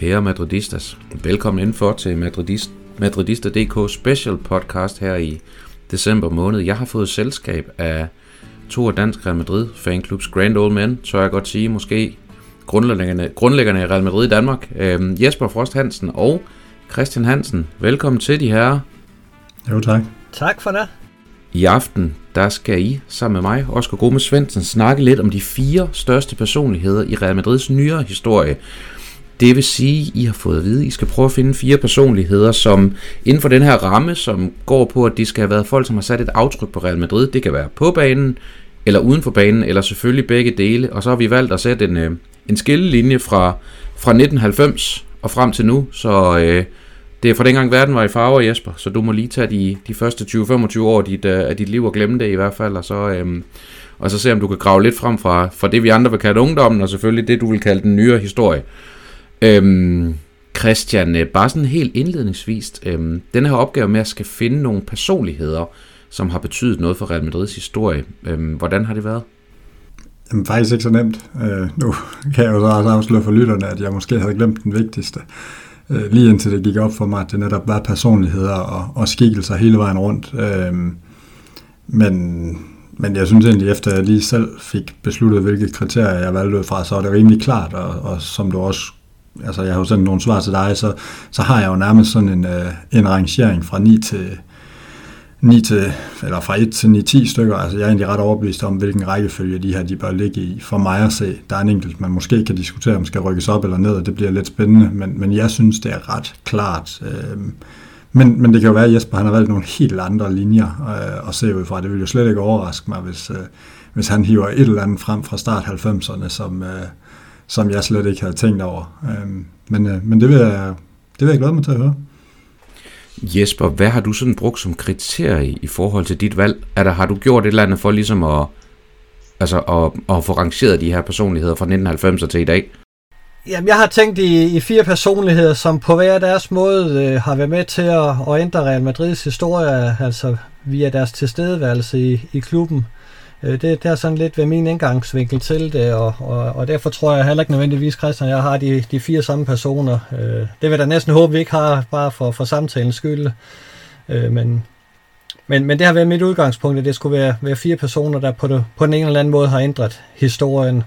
Kære Madridistas, velkommen indenfor til Madridist, Madridista.dk special podcast her i december måned. Jeg har fået selskab af to af Dansk Real Madrid fanklubs Grand Old Men, tør jeg godt sige, måske grundlæggerne, grundlæggerne i Real Madrid i Danmark. Øhm, Jesper Frost Hansen og Christian Hansen, velkommen til de herrer. Jo tak. Tak for det. I aften, der skal I sammen med mig, Oscar Gomes Svendsen, snakke lidt om de fire største personligheder i Real Madrids nyere historie. Det vil sige, I har fået at vide, at I skal prøve at finde fire personligheder, som inden for den her ramme, som går på, at de skal have været folk, som har sat et aftryk på Real Madrid. Det kan være på banen, eller uden for banen, eller selvfølgelig begge dele. Og så har vi valgt at sætte en, øh, en skillelinje fra, fra 1990 og frem til nu. Så øh, det er fra dengang verden var i farver, Jesper. Så du må lige tage de, de første 20-25 år af dit, uh, af dit liv og glemme det i hvert fald. Og så, øhm, og så se, om du kan grave lidt frem fra, fra det, vi andre vil kalde ungdommen, og selvfølgelig det, du vil kalde den nyere historie. Øhm, Christian, øh, bare sådan helt indledningsvis, øhm, den her opgave med at skal finde nogle personligheder, som har betydet noget for Real Madrids historie, øhm, hvordan har det været? Jamen, faktisk ikke så nemt. Øh, nu kan jeg jo så også afsløre for lytterne, at jeg måske havde glemt den vigtigste. Øh, lige indtil det gik op for mig, at det netop var personligheder og, og skikkelser hele vejen rundt. Øh, men, men jeg synes egentlig, efter jeg lige selv fik besluttet, hvilke kriterier jeg valgte ud fra, så var det rimelig klart, og, og som du også altså jeg har jo sendt nogle svar til dig, så, så har jeg jo nærmest sådan en, øh, en rangering fra 9 til, 9 til, eller fra 1 til 9-10 stykker. Altså jeg er egentlig ret overbevist om, hvilken rækkefølge de her de bør ligge i. For mig at se, der er en enkelt, man måske kan diskutere, om skal rykkes op eller ned, og det bliver lidt spændende, men, men jeg synes, det er ret klart. Øh, men, men det kan jo være, at Jesper han har valgt nogle helt andre linjer øh, at se ud fra. Det vil jo slet ikke overraske mig, hvis, øh, hvis han hiver et eller andet frem fra start 90'erne, som, øh, som jeg slet ikke havde tænkt over. Øhm, men, øh, men det, vil jeg, det vil jeg glæde mig til at høre. Jesper, hvad har du sådan brugt som kriterie i forhold til dit valg? Er der, har du gjort et eller andet for ligesom at, altså at, at få rangeret de her personligheder fra 1990 til i dag? Jamen, jeg har tænkt i, i fire personligheder, som på hver deres måde øh, har været med til at, at ændre Real Madrids historie, altså via deres tilstedeværelse i, i klubben. Øh, det, det er sådan lidt ved min indgangsvinkel til det, og, og, og derfor tror jeg heller ikke nødvendigvis, Christian, jeg har de, de fire samme personer. Øh, det vil jeg da næsten håbe, vi ikke har, bare for, for samtalens skyld. Øh, men, men, men det har været mit udgangspunkt, at det skulle være, være fire personer, der på, det, på den ene eller anden måde har ændret historien.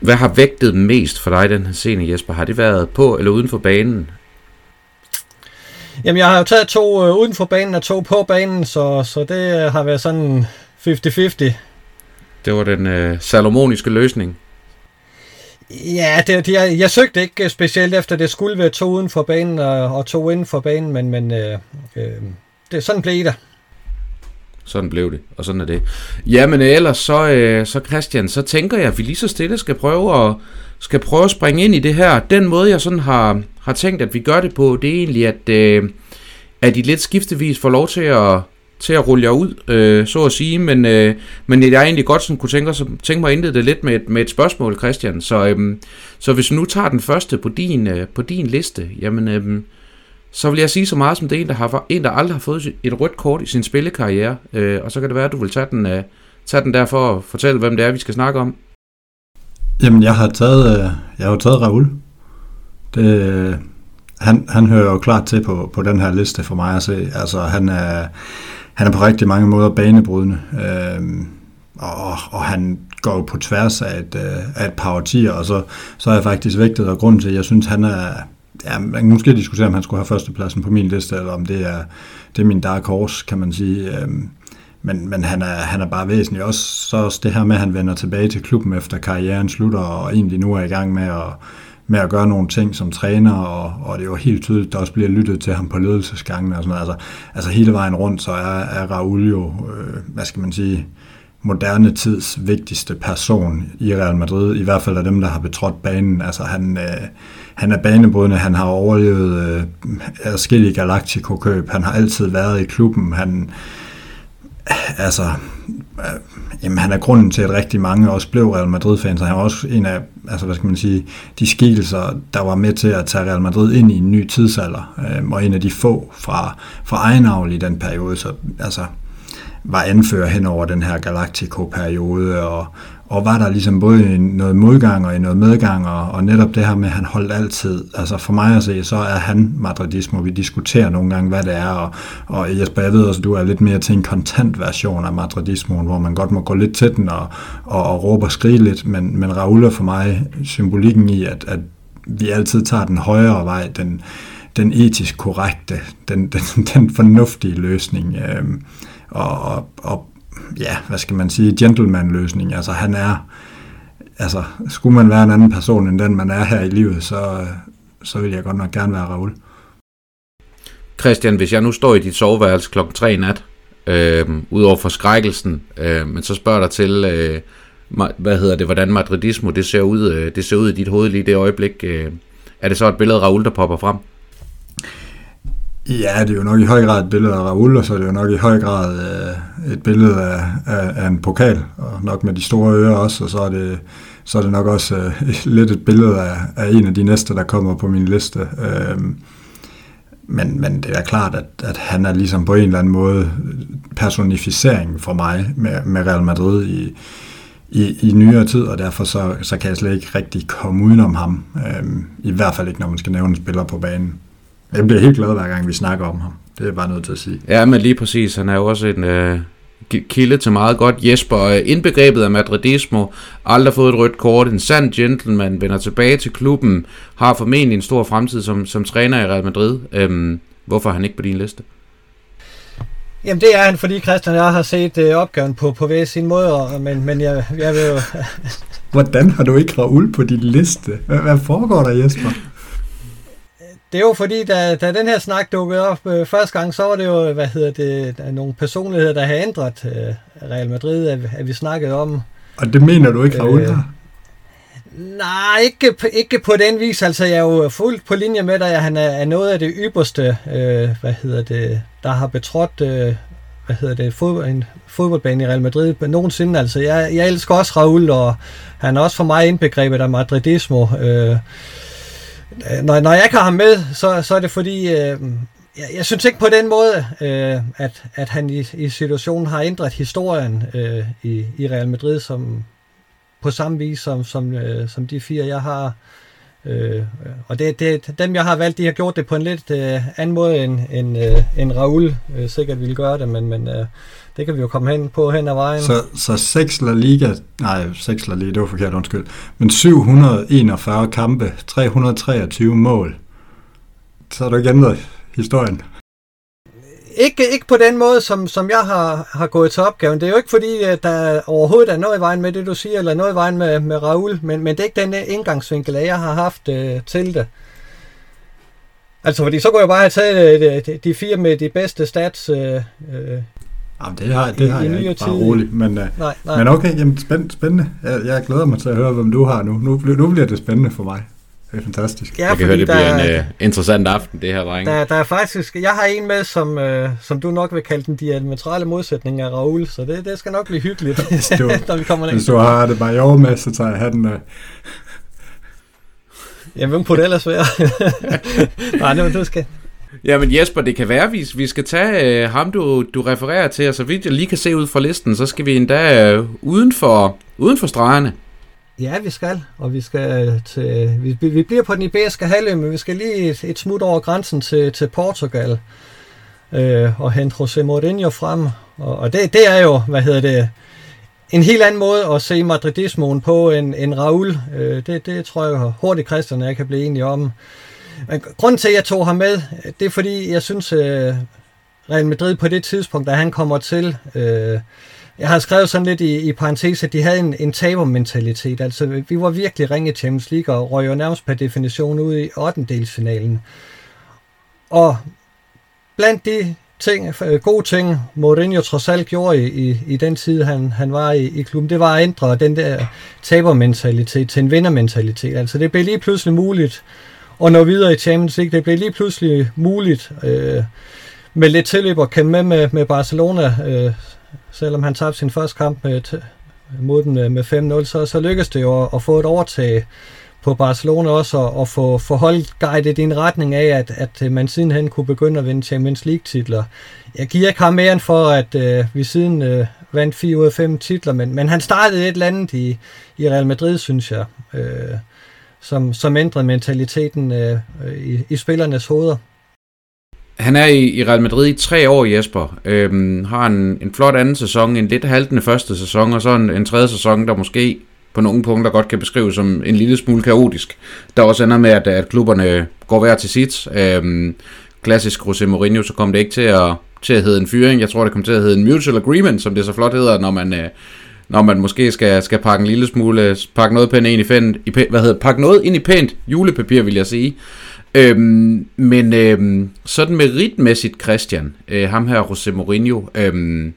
Hvad har vægtet mest for dig den her scene, Jesper? Har det været på eller uden for banen? Jamen, jeg har jo taget to øh, uden for banen og to på banen, så, så det har været sådan 50-50. Det var den øh, salomoniske løsning. Ja, det, jeg, jeg søgte ikke specielt efter, det skulle være to uden for banen og, og to inden for banen, men, men øh, øh, det, sådan blev det. Sådan blev det, og sådan er det. Jamen ellers så, øh, så Christian, så tænker jeg, at vi lige så stille skal prøve at, skal prøve at springe ind i det her. Den måde, jeg sådan har, har tænkt, at vi gør det på, det er egentlig, at, øh, at I lidt skiftevis får lov til at, til at rulle jer ud, øh, så at sige, men, øh, men jeg egentlig godt sådan kunne tænke, tænke mig at indlede det lidt med et, med et spørgsmål, Christian. Så, øh, så hvis du nu tager den første på din, øh, på din liste, jamen, øh, så vil jeg sige så meget som det er en, der, har, en, der aldrig har fået et rødt kort i sin spillekarriere, øh, og så kan det være, at du vil tage den, øh, tage den der for at fortælle, hvem det er, vi skal snakke om. Jamen, jeg har taget, øh, jeg har taget Raul. Det, øh, han, han hører jo klart til på, på den her liste for mig at se. Altså, han er, han er på rigtig mange måder banebrydende, øh, og, og han går jo på tværs af et, øh, af et par årtier, og så, så er jeg faktisk vægtet, og grund til, at jeg synes, han er, ja, man kan måske diskutere, om han skulle have førstepladsen på min liste, eller om det er, det er min dark horse, kan man sige. Øh, men, men han, er, han er bare væsentlig. Også, så også det her med, at han vender tilbage til klubben efter karrieren slutter, og egentlig nu er i gang med at med at gøre nogle ting som træner, og, og det er jo helt tydeligt, at der også bliver lyttet til ham på ledelsesgangen og sådan noget. Altså, altså hele vejen rundt, så er, er Raul jo, øh, hvad skal man sige, moderne tids vigtigste person i Real Madrid, i hvert fald af dem, der har betrådt banen. Altså han, øh, han er banebrydende, han har overlevet øh, adskillige Galactico-køb, han har altid været i klubben, han, altså, øh, jamen, han er grunden til, at rigtig mange også blev Real Madrid-fans, og han var også en af, altså hvad skal man sige, de skikkelser, der var med til at tage Real Madrid ind i en ny tidsalder, øh, og en af de få fra, fra egen i den periode, så altså, var anfører hen over den her Galactico-periode, og, og var der ligesom både i noget modgang og i noget medgang, og, og netop det her med, at han holdt altid, altså for mig at se, så er han madridismo, vi diskuterer nogle gange, hvad det er, og, og Jesper, jeg ved også, at du er lidt mere til en kontant version af madridismoen, hvor man godt må gå lidt til den og, og, og råbe og skrige lidt, men, men Raul er for mig symbolikken i, at, at vi altid tager den højere vej, den, den etisk korrekte, den, den, den fornuftige løsning, øh, og, og, og ja, hvad skal man sige, gentleman-løsning. Altså han er, altså skulle man være en anden person end den, man er her i livet, så, så vil jeg godt nok gerne være Raul. Christian, hvis jeg nu står i dit soveværelse klokken 3 i nat, øh, udover forskrækkelsen, øh, men så spørger dig til, øh, hvad hedder det, hvordan madridismo det ser ud, øh, det ser ud i dit hoved lige i det øjeblik, øh, er det så et billede af Raoul, der popper frem? Ja, det er jo nok i høj grad et billede af Raul, og så er det jo nok i høj grad øh, et billede af, af, af en pokal, og nok med de store ører også, og så er det, så er det nok også øh, lidt et billede af, af en af de næste, der kommer på min liste. Øh, men, men det er klart, at, at han er ligesom på en eller anden måde personificering for mig med, med Real Madrid i, i, i nyere tid, og derfor så, så kan jeg slet ikke rigtig komme udenom ham. Øh, I hvert fald ikke, når man skal nævne en spiller på banen. Jeg bliver helt glad, hver gang vi snakker om ham. Det er jeg bare nødt til at sige. Ja, men lige præcis. Han er jo også en øh, kilde til meget godt. Jesper, øh, indbegrebet af madridismo, aldrig fået et rødt kort, en sand gentleman, vender tilbage til klubben, har formentlig en stor fremtid som, som træner i Real Madrid. Øhm, hvorfor er han ikke på din liste? Jamen det er han, fordi Christian og jeg har set øh, opgaven på, på hver sin måde, og, men, men jeg, jeg vil jo... Hvordan har du ikke Raul på din liste? Hvad, hvad foregår der, Jesper? Det er jo fordi, da, da den her snak dukkede op øh, første gang, så var det jo, hvad hedder det, nogle personligheder, der har ændret øh, Real Madrid, at, at vi snakkede om. Og det mener du ikke, Raul øh, Nej, ikke, ikke på den vis. Altså, jeg er jo fuldt på linje med dig, at han er, er noget af det ypperste, øh, hvad hedder det, der har betrådt, øh, hvad hedder det, fod, en fodboldbane i Real Madrid nogensinde. Altså, jeg, jeg elsker også Raul, og han er også for mig indbegrebet af madridismo. Øh, Øh, når, når jeg ikke har ham med, så, så er det fordi, øh, jeg, jeg synes ikke på den måde, øh, at, at han i, i situationen har ændret historien øh, i, i Real Madrid som på samme vis som, som, øh, som de fire, jeg har. Øh, og det, det, dem, jeg har valgt, de har gjort det på en lidt øh, anden måde, end, end, øh, end Raul øh, sikkert ville gøre det, men, men øh, det kan vi jo komme hen på hen ad vejen. Så, så 6 La Liga, nej, 6 La Liga, det var forkert, undskyld, men 741 kampe, 323 mål. Så har du ikke ændret historien. Ikke, ikke på den måde, som, som jeg har, har gået til opgaven. Det er jo ikke fordi, at der overhovedet er noget i vejen med det, du siger, eller noget i vejen med, med Raul, men, men det er ikke den indgangsvinkel, jeg har haft øh, til det. Altså, fordi så kunne jeg bare have taget øh, de, de fire med de bedste stats øh, øh, Jamen, det har, det har I, jeg ikke, bare roligt. Men, uh, nej, nej. men okay, jamen, spændende. spændende. Jeg, jeg glæder mig til at høre, hvem du har nu. Nu, nu bliver det spændende for mig. Det er fantastisk. Ja, jeg kan høre, det bliver der, en uh, interessant aften, det her, drenge. Der, der er faktisk, jeg har en med, som, uh, som du nok vil kalde den diametrale modsætning af Raul, så det, det skal nok blive hyggeligt, du, når vi kommer Hvis du har det bare i år med, så tager jeg hatten af. Jamen, hvem kunne det ellers være? Nej, det var du skal. Jamen Jesper, det kan være, hvis vi skal tage øh, ham, du, du refererer til, og så vidt jeg lige kan se ud fra listen, så skal vi endda øh, uden, for, uden for stregerne. Ja, vi skal, og vi skal til, vi, vi bliver på den iberiske halvø, men vi skal lige et, et smut over grænsen til, til Portugal øh, og hente José Mourinho frem. Og, og det, det er jo, hvad hedder det, en helt anden måde at se madridismoen på end, end Raul. Øh, det, det tror jeg hurtigt, Christian jeg kan blive enige om. Men grunden til, at jeg tog ham med, det er fordi, jeg synes, øh, Real Madrid på det tidspunkt, da han kommer til, øh, jeg har skrevet sådan lidt i, i parentes, at de havde en, en tabermentalitet. Altså, vi var virkelig ringe Champions League og røg jo nærmest per definition ud i 8. delsfinalen. Og blandt de ting, øh, gode ting, Mourinho trods alt gjorde i, i, i den tid, han, han var i, i klubben, det var at ændre den der tabermentalitet til en vindermentalitet. Altså det blev lige pludselig muligt og nå videre i Champions League. Det blev lige pludselig muligt øh, med lidt tilløb at kæmpe med med, med Barcelona, øh, selvom han tabte sin første kamp øh, øh, med, mod den med 5-0, så, så lykkedes det jo at, at få et overtag på Barcelona også, og, og få, få holdt guidet i en retning af, at, at øh, man sidenhen kunne begynde at vinde Champions League-titler. Jeg giver ikke ham mere end for, at øh, vi siden øh, vandt 4 ud af 5 titler, men, men han startede et eller andet i, i Real Madrid, synes jeg, øh, som, som ændrede mentaliteten øh, i, i spillernes hoveder. Han er i, i Real Madrid i tre år, Jesper. Øhm, har en, en flot anden sæson, en lidt haltende første sæson, og så en, en tredje sæson, der måske på nogle punkter godt kan beskrives som en lille smule kaotisk. Der også ender med, at, at klubberne går hver til sit. Øhm, klassisk Jose Mourinho, så kom det ikke til at, til at hedde en fyring. Jeg tror, det kom til at hedde en mutual agreement, som det så flot hedder, når man, øh, når man måske skal, skal pakke en lille smule, pakke noget pænt ind i pænt, i pænt, hvad hedder, pakke noget ind i pænt julepapir, vil jeg sige. Øhm, men øhm, sådan meritmæssigt, Christian, øh, ham her, Jose Mourinho, øhm,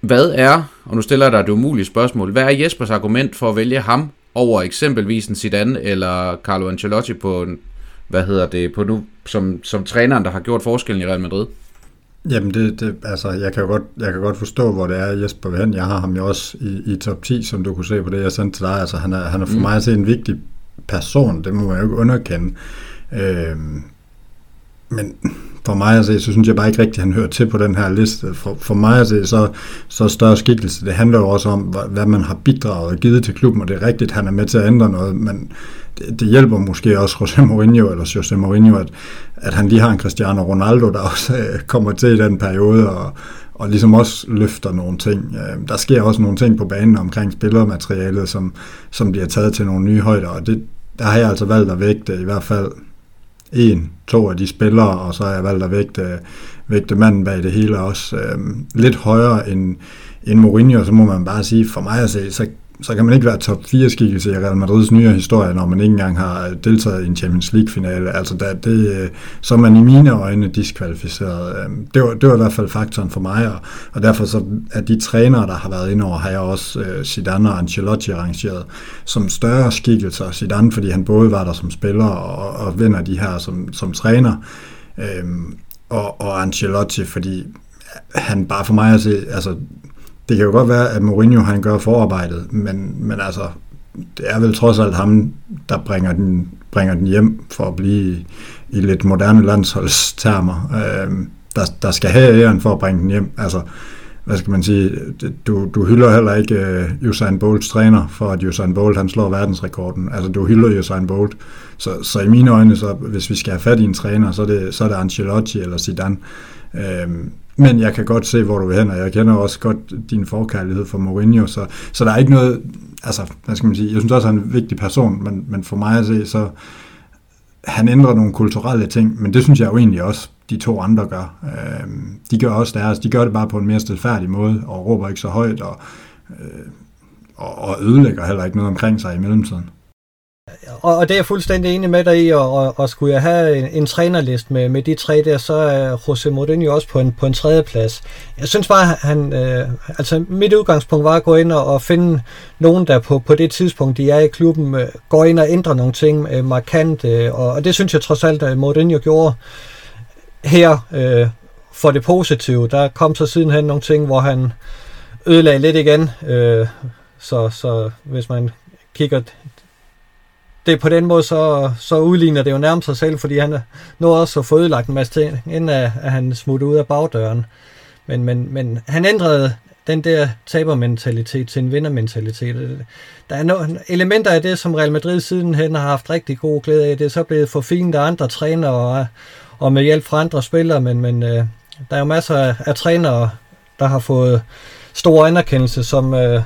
hvad er, og nu stiller jeg dig det umulige spørgsmål, hvad er Jespers argument for at vælge ham over eksempelvis en Zidane eller Carlo Ancelotti på, hvad hedder det, på nu, som, som træneren, der har gjort forskellen i Real Madrid? Jamen, det, det, altså, jeg kan, godt, jeg kan godt forstå, hvor det er, Jesper vil hen. Jeg har ham jo også i, i top 10, som du kunne se på det, jeg sendte til dig. Altså, han er, han er for mm. mig at se en vigtig person, det må man jo ikke underkende. Øhm, men for mig at se, så synes jeg bare ikke rigtigt, at han hører til på den her liste. For, for mig at se, så, så større skikkelse. Det handler jo også om, hvad man har bidraget og givet til klubben, og det er rigtigt, han er med til at ændre noget, men det, det hjælper måske også José Mourinho, eller José Mourinho, at, at han lige har en Cristiano Ronaldo, der også øh, kommer til i den periode, og, og ligesom også løfter nogle ting. Øh, der sker også nogle ting på banen omkring spillermaterialet, som, som bliver taget til nogle nye højder, og det, der har jeg altså valgt at vægte i hvert fald en, to af de spillere, og så har jeg valgt at vægte, vægte manden bag det hele også øh, lidt højere end, end Mourinho, så må man bare sige, for mig at se, så så kan man ikke være top 4 skikkelse i Real Madrids nyere historie, når man ikke engang har deltaget i en Champions League-finale. Altså, der, det, så er man i mine øjne diskvalificeret. Øhm, det var, det var i hvert fald faktoren for mig, og, og derfor så er de trænere, der har været indover, har jeg også uh, Zidane og Ancelotti arrangeret som større skikkelser. Zidane, fordi han både var der som spiller og, og vinder de her som, som træner, øhm, og, og Ancelotti, fordi han bare for mig at se, altså det kan jo godt være, at Mourinho han gør forarbejdet, men, men altså, det er vel trods alt ham, der bringer den, bringer den hjem for at blive i lidt moderne landsholdstermer. Øh, der, der skal have æren for at bringe den hjem. Altså, hvad skal man sige, du, du hylder heller ikke uh, Usain Bolts træner, for at Usain Bolt han slår verdensrekorden. Altså, du hylder Usain Bolt. Så, så i mine øjne, så, hvis vi skal have fat i en træner, så er det, så er det Ancelotti eller Zidane. Øh, men jeg kan godt se, hvor du vil hen, og jeg kender også godt din forkærlighed for Mourinho, så, så der er ikke noget, altså, hvad skal man sige, jeg synes også, at han er en vigtig person, men, men for mig at se, så han ændrer nogle kulturelle ting, men det synes jeg jo egentlig også, de to andre gør. Øh, de gør også deres, de gør det bare på en mere stilfærdig måde, og råber ikke så højt, og, øh, og, og ødelægger heller ikke noget omkring sig i mellemtiden og, og det er jeg fuldstændig enig med dig i, og, og, og skulle jeg have en, en trænerlist med, med de tre der, så er Jose Mourinho også på en, på en tredje plads. Jeg synes bare, han, øh, altså mit udgangspunkt var at gå ind og, og finde nogen, der på, på det tidspunkt, de er i klubben, øh, går ind og ændrer nogle ting øh, markant, øh, og, og det synes jeg trods alt, at Mourinho gjorde her øh, for det positive. Der kom så sidenhen nogle ting, hvor han ødelagde lidt igen, øh, så, så hvis man kigger det på den måde, så, så udligner det jo nærmest sig selv, fordi han nu også at få ødelagt en masse ting, inden at, at han smuttede ud af bagdøren. Men, men, men han ændrede den der tabermentalitet til en vindermentalitet. Der er nogle elementer af det, som Real Madrid sidenhen har haft rigtig god glæde af. Det er så blevet forfinet af andre trænere og, og med hjælp fra andre spillere, men, men øh, der er jo masser af, af trænere, der har fået stor anerkendelse, som, øh,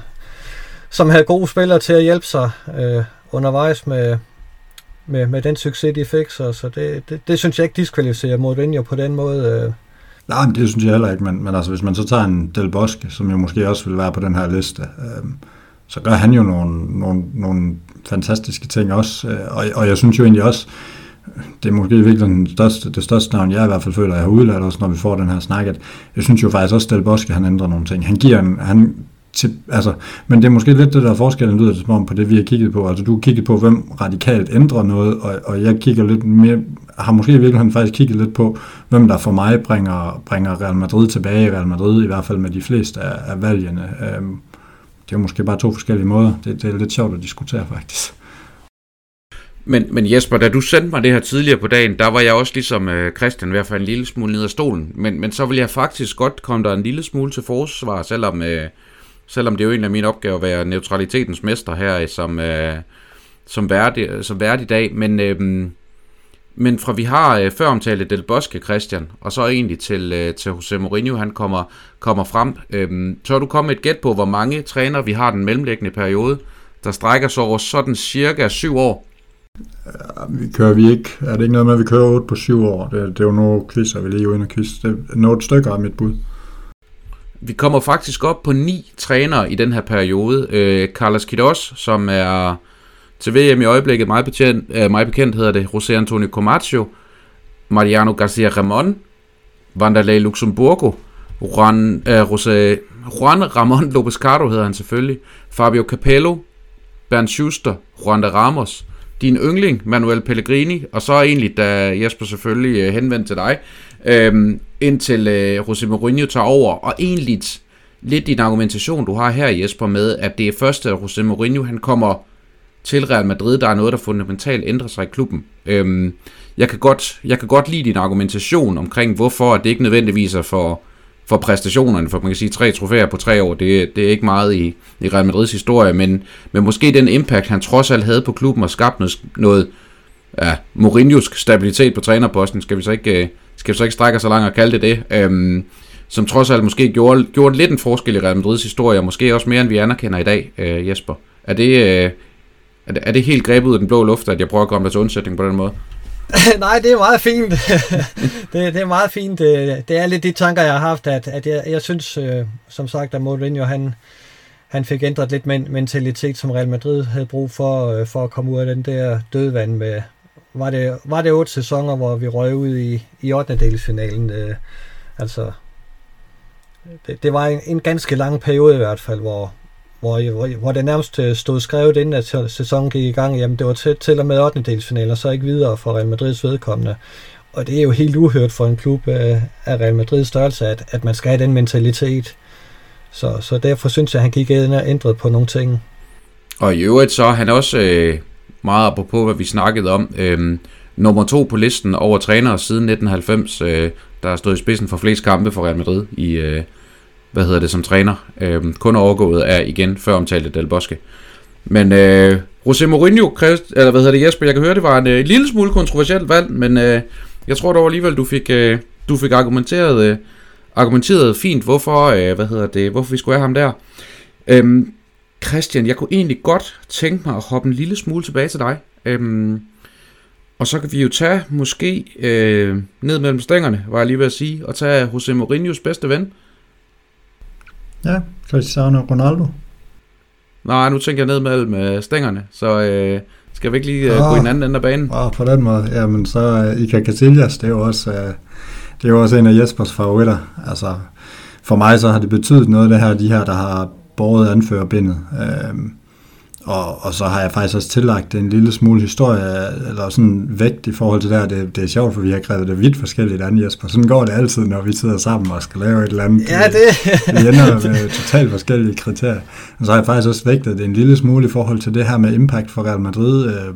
som havde gode spillere til at hjælpe sig. Øh, undervejs med, med, med den succes, de fik. Så, så det, det, det synes jeg ikke diskvalificerer Mourinho på den måde. Øh. Nej, men det synes jeg heller ikke, men, men altså, hvis man så tager en Del Bosque, som jo måske også vil være på den her liste, øh, så gør han jo nogle, nogle, nogle fantastiske ting også, øh, og, og jeg synes jo egentlig også, det er måske virkelig den største, det største navn, jeg i hvert fald føler, jeg har udladt også, når vi får den her snak, at jeg synes jo faktisk også, at Del Bosque, han ændrer nogle ting. Han giver en, han til, altså, men det er måske lidt det, der er forskellen, lyder det som om, på det, vi har kigget på. Altså, du har kigget på, hvem radikalt ændrer noget, og, og jeg kigger lidt mere, har måske i virkeligheden faktisk kigget lidt på, hvem der for mig bringer, bringer Real Madrid tilbage i Real Madrid, i hvert fald med de fleste af, af valgene. Øhm, det er måske bare to forskellige måder. Det, det er lidt sjovt at diskutere, faktisk. Men, men Jesper, da du sendte mig det her tidligere på dagen, der var jeg også ligesom øh, Christian i hvert fald en lille smule ned af stolen. Men, men så vil jeg faktisk godt komme der en lille smule til forsvar, selvom, øh, selvom det er jo en af mine opgaver at være neutralitetens mester her øh, som, øh, som, værdig, som værdig i dag. Men, øh, men fra vi har øh, før omtalt Del Bosque, Christian, og så egentlig til, øh, til Jose Mourinho, han kommer, kommer frem. Øh, så du komme et gæt på, hvor mange træner vi har den mellemlæggende periode, der strækker sig over sådan cirka syv år. Ja, vi kører vi ikke. Er det ikke noget med, at vi kører 8 på 7 år? Det, det er jo nogle quizzer, vi lige inde og quiz. Det er noget stykker af mit bud. Vi kommer faktisk op på ni trænere i den her periode. Øh, Carlos Queiroz, som er til VM i øjeblikket, meget, bekendt, øh, meget bekendt hedder det José Antonio Comacho, Mariano Garcia Ramon, Vanderlei Luxemburgo, Juan, øh, José, Juan Ramon Lopez Cardo hedder han selvfølgelig, Fabio Capello, Bernd Schuster, Juan de Ramos, din yndling, Manuel Pellegrini, og så egentlig, da Jesper selvfølgelig øh, henvendte til dig, øh, indtil øh, José Mourinho tager over, og egentlig lidt din argumentation, du har her, Jesper, med, at det er først, at José Mourinho han kommer til Real Madrid, der er noget, der fundamentalt ændrer sig i klubben. Øhm, jeg, kan godt, jeg kan godt lide din argumentation omkring, hvorfor det ikke nødvendigvis er for, for præstationerne, for man kan sige tre trofæer på tre år, det, det er ikke meget i, i Real Madrids historie, men, men måske den impact, han trods alt havde på klubben og skabt noget, noget ja, Mourinho's stabilitet på trænerposten, skal vi så ikke, øh, skal vi så ikke strække så langt og kalde det det, øhm, som trods alt måske gjorde, gjorde lidt en forskel i Real Madrids historie, og måske også mere, end vi anerkender i dag, øh, Jesper. Er det, øh, er det, er det helt grebet ud af den blå luft, at jeg prøver at komme dig til undsætning på den måde? Nej, det er meget fint. det, det er meget fint. Det, det er lidt de tanker, jeg har haft, at, at jeg, jeg synes, øh, som sagt, at Mourinho, han, han fik ændret lidt men, mentalitet, som Real Madrid havde brug for, øh, for at komme ud af den der dødvand med, var det, var det otte sæsoner, hvor vi røg ud i, i 8. delsfinalen. Øh, altså, det, det var en, en ganske lang periode i hvert fald, hvor, hvor, hvor, hvor det nærmest øh, stod skrevet inden, at sæsonen gik i gang, jamen det var til, til og med 8. delsfinaler, så ikke videre for Real Madrids vedkommende. Og det er jo helt uhørt for en klub øh, af Real Madrids størrelse, at, at man skal have den mentalitet. Så, så derfor synes jeg, at han gik ind og ændrede på nogle ting. Og i øvrigt så han også øh, meget apropos, hvad vi snakkede om, øh, nummer to på listen over trænere siden 1990, øh, der har stået i spidsen for flest kampe for Real Madrid i, øh, hvad hedder det, som træner. Øh, kun overgået af, igen, før omtalte Del Bosque. Men øh, José Mourinho, Christ, eller hvad hedder det, Jesper, jeg kan høre, det var en øh, lille smule kontroversielt valg, men øh, jeg tror dog alligevel, du fik, øh, du fik argumenteret, øh, argumenteret fint, hvorfor, øh, hvad hedder det, hvorfor vi skulle have ham der. Øh, Christian, jeg kunne egentlig godt tænke mig at hoppe en lille smule tilbage til dig. Øh, og så kan vi jo tage måske øh, ned mellem stængerne, var jeg lige ved at sige, og tage José Mourinhos bedste ven, Ja, Cristiano Ronaldo. Nej, nu tænker jeg ned mellem øh, stængerne, så øh, skal vi ikke lige øh, oh, gå i en anden ende af banen? Oh, på den måde, jamen så uh, Iker Casillas, det er jo også, uh, det er jo også en af Jespers favoritter. Altså, for mig så har det betydet noget, det her, de her, der har båret anførerbindet. Uh, og, og så har jeg faktisk også tillagt en lille smule historie, eller sådan vægt i forhold til det her. Det, det er sjovt, for vi har krævet det vidt forskelligt an, Jesper. Sådan går det altid, når vi sidder sammen og skal lave et eller andet. Ja, det... vi ender med totalt forskellige kriterier. Og så har jeg faktisk også vægtet det en lille smule i forhold til det her med impact for Real Madrid. Øh,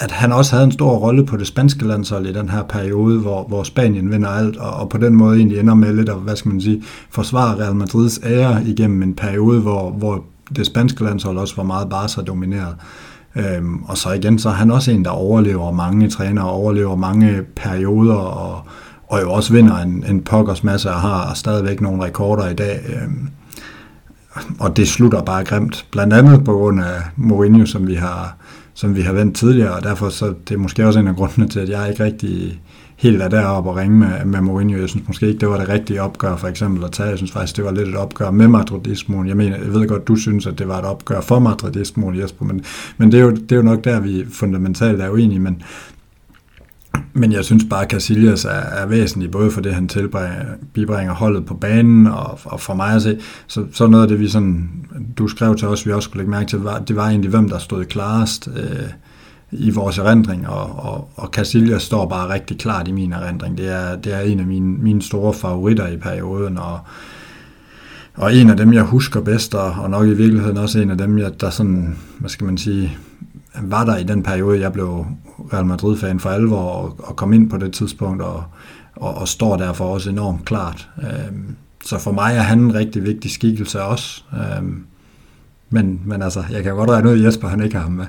at han også havde en stor rolle på det spanske landshold i den her periode, hvor, hvor Spanien vinder alt, og, og på den måde egentlig ender med lidt at, hvad skal man sige, forsvare Real Madrids ære igennem en periode, hvor, hvor det spanske landshold også var meget Barca domineret. Øhm, og så igen, så er han også en, der overlever mange trænere, overlever mange perioder, og, og jo også vinder en, en pokkers masse, og har stadigvæk nogle rekorder i dag. Øhm, og det slutter bare grimt, blandt andet på grund af Mourinho, som vi har, som vi har vendt tidligere, og derfor så det er måske også en af grundene til, at jeg ikke rigtig helt er deroppe og ringe med, med Mourinho. Jeg synes måske ikke, det var det rigtige opgør for eksempel at tage. Jeg synes faktisk, det var lidt et opgør med madridismoen. Jeg mener, jeg ved godt, du synes, at det var et opgør for madridismoen, Jesper, men, men det, er jo, det er jo nok der, vi fundamentalt er uenige, men men jeg synes bare, at Casillas er, er væsentlig, både for det, han tilbringer holdet på banen, og, og for mig at se, så, så noget af det, vi sådan, du skrev til os, vi også skulle lægge mærke til, var, det var egentlig, hvem der stod klarest øh, i vores erindring, og, og, og Casillas står bare rigtig klart i min erindring. Det er, det er en af mine, mine store favoritter i perioden, og, og en af dem, jeg husker bedst, og, og nok i virkeligheden også en af dem, jeg, der sådan, hvad skal man sige, var der i den periode, jeg blev Real Madrid-fan for alvor, og, og kom ind på det tidspunkt, og, og, og står derfor også enormt klart. Øhm, så for mig er han en rigtig vigtig skikkelse også. Øhm, men, men altså, jeg kan godt regne ud, at Jesper han ikke har ham med.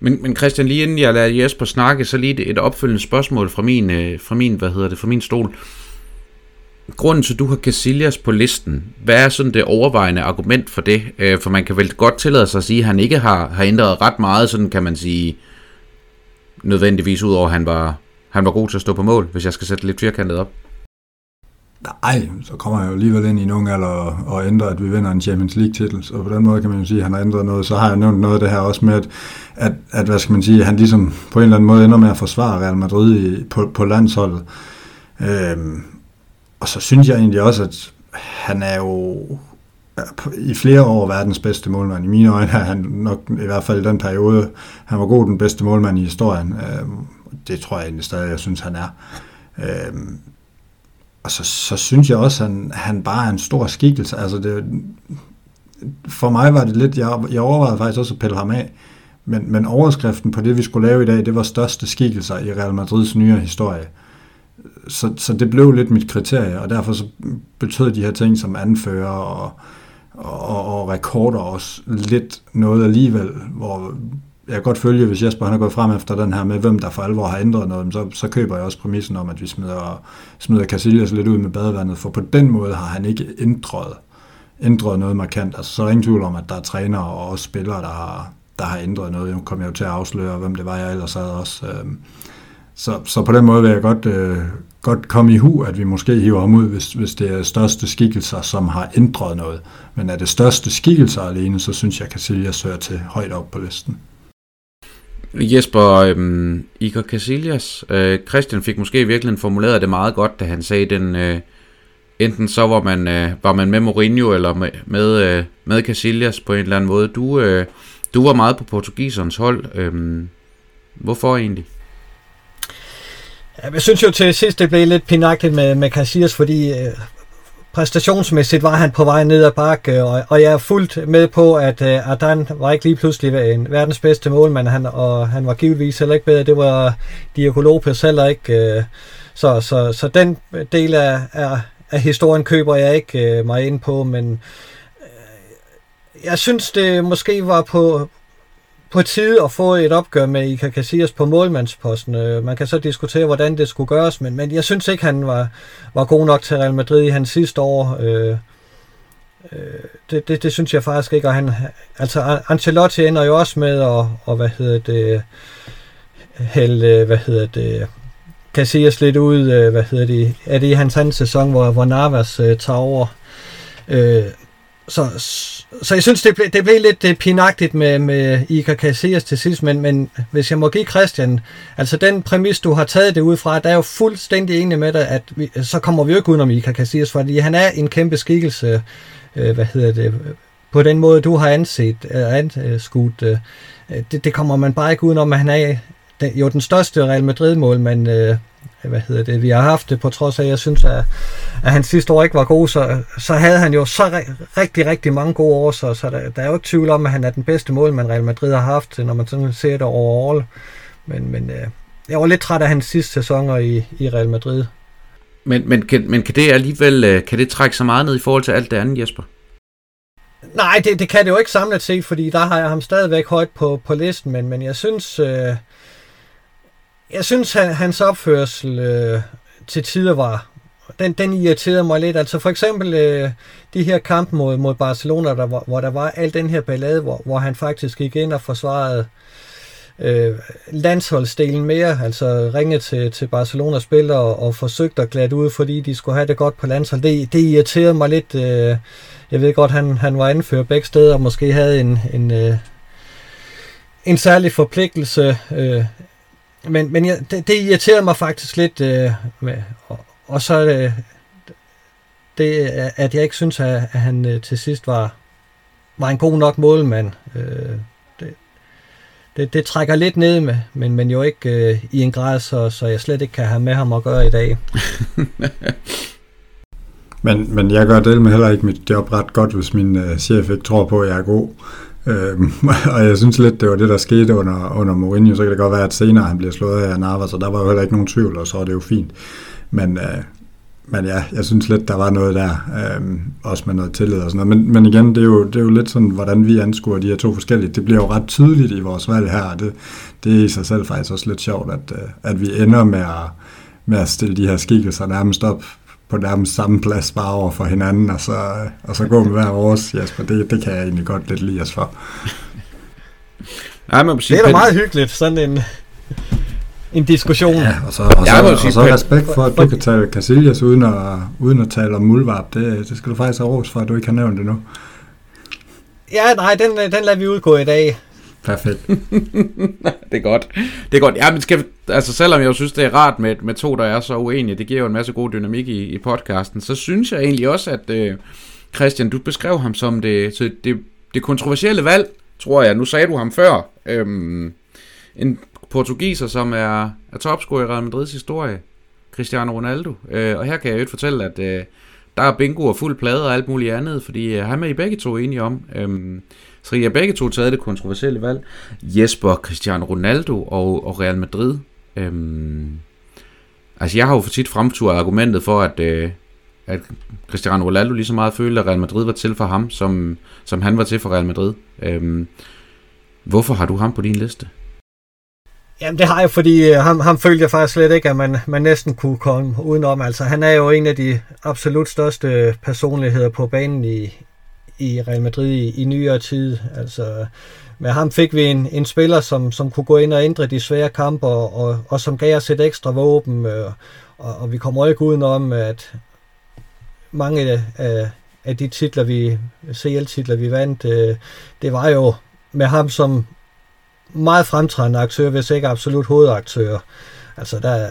Men, men Christian, lige inden jeg lader Jesper snakke, så lige et opfølgende spørgsmål fra min, øh, fra min, hvad hedder det, fra min stol grunden til, at du har Casillas på listen, hvad er sådan det overvejende argument for det? Øh, for man kan vel godt tillade sig at sige, at han ikke har, har ændret ret meget, sådan kan man sige, nødvendigvis ud over, at han var, han var god til at stå på mål, hvis jeg skal sætte lidt firkantet op. Nej, så kommer jeg jo alligevel ind i nogen alder og, og ændrer, at vi vinder en Champions League-titel. Så på den måde kan man jo sige, at han har ændret noget. Så har jeg nævnt noget af det her også med, at, at, at hvad skal man sige, han ligesom på en eller anden måde ender med at forsvare Real Madrid i, på, på landsholdet. Øhm, og så synes jeg egentlig også, at han er jo i flere år verdens bedste målmand. I mine øjne er han nok, i hvert fald i den periode, han var god den bedste målmand i historien. Øhm, det tror jeg egentlig stadig, jeg synes, han er. Øhm, og så, så synes jeg også, at han, han bare er en stor skikkelse. Altså det, for mig var det lidt, jeg, jeg overvejede faktisk også at pille ham af, men, men overskriften på det, vi skulle lave i dag, det var største skikkelser i Real Madrids nyere historie så, så det blev lidt mit kriterie, og derfor så betød de her ting som anfører og, og, og rekorder også lidt noget alligevel, hvor jeg kan godt følge, hvis Jesper han er gået frem efter den her med, hvem der for alvor har ændret noget, så, så køber jeg også præmissen om, at vi smider, smider Casillas lidt ud med badevandet, for på den måde har han ikke ændret, ændret noget markant. Altså, så er der ingen tvivl om, at der er trænere og også spillere, der har, der har ændret noget. Nu kommer jeg jo til at afsløre, hvem det var, jeg ellers havde også. Øh, så, så på den måde vil jeg godt, øh, godt komme i hu, at vi måske hiver ham ud, hvis, hvis det er største skikkelser, som har ændret noget. Men er det største skikkelser alene, så synes jeg, at Casillas hører til højt op på listen. Jesper, øhm, Igor Casillas, øh, Christian fik måske virkelig formuleret det meget godt, da han sagde den, øh, enten så var man, øh, var man med Mourinho, eller med, med, øh, med Casillas på en eller anden måde. Du, øh, du var meget på portugisernes hold. Øh, hvorfor egentlig? Jeg synes jo til sidst, det blev lidt pinagtigt med, med Casillas, fordi øh, præstationsmæssigt var han på vej ned ad bakke, øh, og, og jeg er fuldt med på, at øh, Adan var ikke lige pludselig en verdens bedste målmand, han, og han var givetvis heller ikke bedre. Det var Diego Lopez heller ikke. Øh, så, så, så den del af, af, af historien køber jeg ikke øh, mig ind på, men øh, jeg synes, det måske var på, på tide at få et opgør med Iker Casillas på målmandsposten. Øh, man kan så diskutere, hvordan det skulle gøres, men, men jeg synes ikke, han var, var god nok til Real Madrid i hans sidste år. Øh, øh, det, det, det synes jeg faktisk ikke. Og han, altså Ancelotti ender jo også med at, og, hvad hedder det, hælde, hvad hedder det, Casillas lidt ud, øh, hvad hedder det, er det i hans anden sæson, hvor, hvor Navas uh, tager over. Uh, så, så jeg synes, det blev, det blev lidt øh, pinagtigt med, med Iker Casillas til sidst, men, men hvis jeg må give Christian, altså den præmis, du har taget det ud fra, der er jo fuldstændig enig med dig, at vi, så kommer vi jo ikke udenom Iker Casillas, fordi han er en kæmpe skikkelse, øh, hvad hedder det, på den måde, du har anset, øh, uh, anskudt, Øh, det, det kommer man bare ikke udenom, at han er øh, den, jo den største Real Madrid-mål, men hvad hedder det, vi har haft det, på trods af, at jeg synes, at, at han sidste år ikke var god, så, så havde han jo så rigtig, rigtig mange gode år, så, så der, der er jo ikke tvivl om, at han er den bedste målmand, Real Madrid har haft, når man sådan ser det overall. Men, men øh, jeg var lidt træt af hans sidste sæsoner i, i Real Madrid. Men, men, kan, men kan det alligevel øh, kan det trække så meget ned i forhold til alt det andet, Jesper? Nej, det, det kan det jo ikke samlet set, fordi der har jeg ham stadigvæk højt på, på listen, men, men jeg synes, øh, jeg synes, han, hans opførsel øh, til tider var, den, den irriterede mig lidt. Altså for eksempel øh, de her kampe mod, mod Barcelona, der, hvor, hvor der var al den her ballade, hvor, hvor han faktisk gik ind og forsvarede øh, landsholdsdelen mere, altså ringede til, til Barcelonas spillere og, og forsøgte at glæde ud, fordi de skulle have det godt på landshold. Det, det irriterede mig lidt. Øh, jeg ved godt, han, han var anført begge steder og måske havde en, en, øh, en særlig forpligtelse øh, men men jeg, det, det irriterede mig faktisk lidt, øh, med, og, og så øh, det, at jeg ikke synes, at, at han øh, til sidst var, var en god nok målmand. Øh, det, det, det trækker lidt ned med, men, men jo ikke øh, i en grad, så, så jeg slet ikke kan have med ham at gøre i dag. men, men jeg gør det med heller ikke mit job ret godt, hvis min øh, chef ikke tror på, at jeg er god. Øhm, og jeg synes lidt, det var det, der skete under, under Mourinho. Så kan det godt være, at senere han bliver slået af Navas, så der var jo heller ikke nogen tvivl, og så er det jo fint. Men, øh, men ja, jeg synes lidt, der var noget der, øh, også med noget tillid og sådan noget. Men, men igen, det er, jo, det er jo lidt sådan, hvordan vi anskuer de her to forskellige. Det bliver jo ret tydeligt i vores valg her, og det, det er i sig selv faktisk også lidt sjovt, at, øh, at vi ender med at, med at stille de her skikkelser nærmest op på nærmest samme plads bare over for hinanden, og så, og så gå med hver vores, Jesper. Det, det kan jeg egentlig godt lidt lide os for. Nej, men det er da meget hyggeligt, sådan en, en diskussion. Ja, og så, og så, ja, så, og så respekt for, at du kan tale Casillas uden at, uden at tale om Mulvarp. Det, det skal du faktisk have ros for, at du ikke har nævnt det nu. Ja, nej, den, den lader vi udgå i dag. Perfekt. det er godt. Det er godt. Ja, men skal, altså selvom jeg synes, det er rart med, med to, der er så uenige, det giver jo en masse god dynamik i, i podcasten, så synes jeg egentlig også, at øh, Christian, du beskrev ham som det, så det, det kontroversielle valg, tror jeg. Nu sagde du ham før. Øhm, en portugiser, som er, er topscorer i Real Madrids historie, Cristiano Ronaldo. Øh, og her kan jeg jo fortælle, at øh, der er bingo og fuld plade og alt muligt andet, fordi øh, han er I begge to enige om. Øhm, så I har begge to taget det kontroversielle valg. Jesper, Cristiano Ronaldo og, og Real Madrid. Øhm, altså jeg har jo for tit fremturet argumentet for, at, øh, at Cristiano Ronaldo lige så meget følte, at Real Madrid var til for ham, som, som han var til for Real Madrid. Øhm, hvorfor har du ham på din liste? Jamen det har jeg, fordi øh, ham, ham følte jeg faktisk slet ikke, at man, man næsten kunne komme udenom. Altså han er jo en af de absolut største personligheder på banen i, i Real Madrid i, i nyere tid. Altså, med ham fik vi en, en spiller, som, som kunne gå ind og ændre de svære kampe, og, og, og som gav os et ekstra våben. Øh, og, og vi kommer ikke udenom, at mange af, af de titler, vi CL-titler, vi vandt, øh, det var jo med ham som meget fremtrædende aktør, hvis ikke absolut hovedaktør. Altså, der,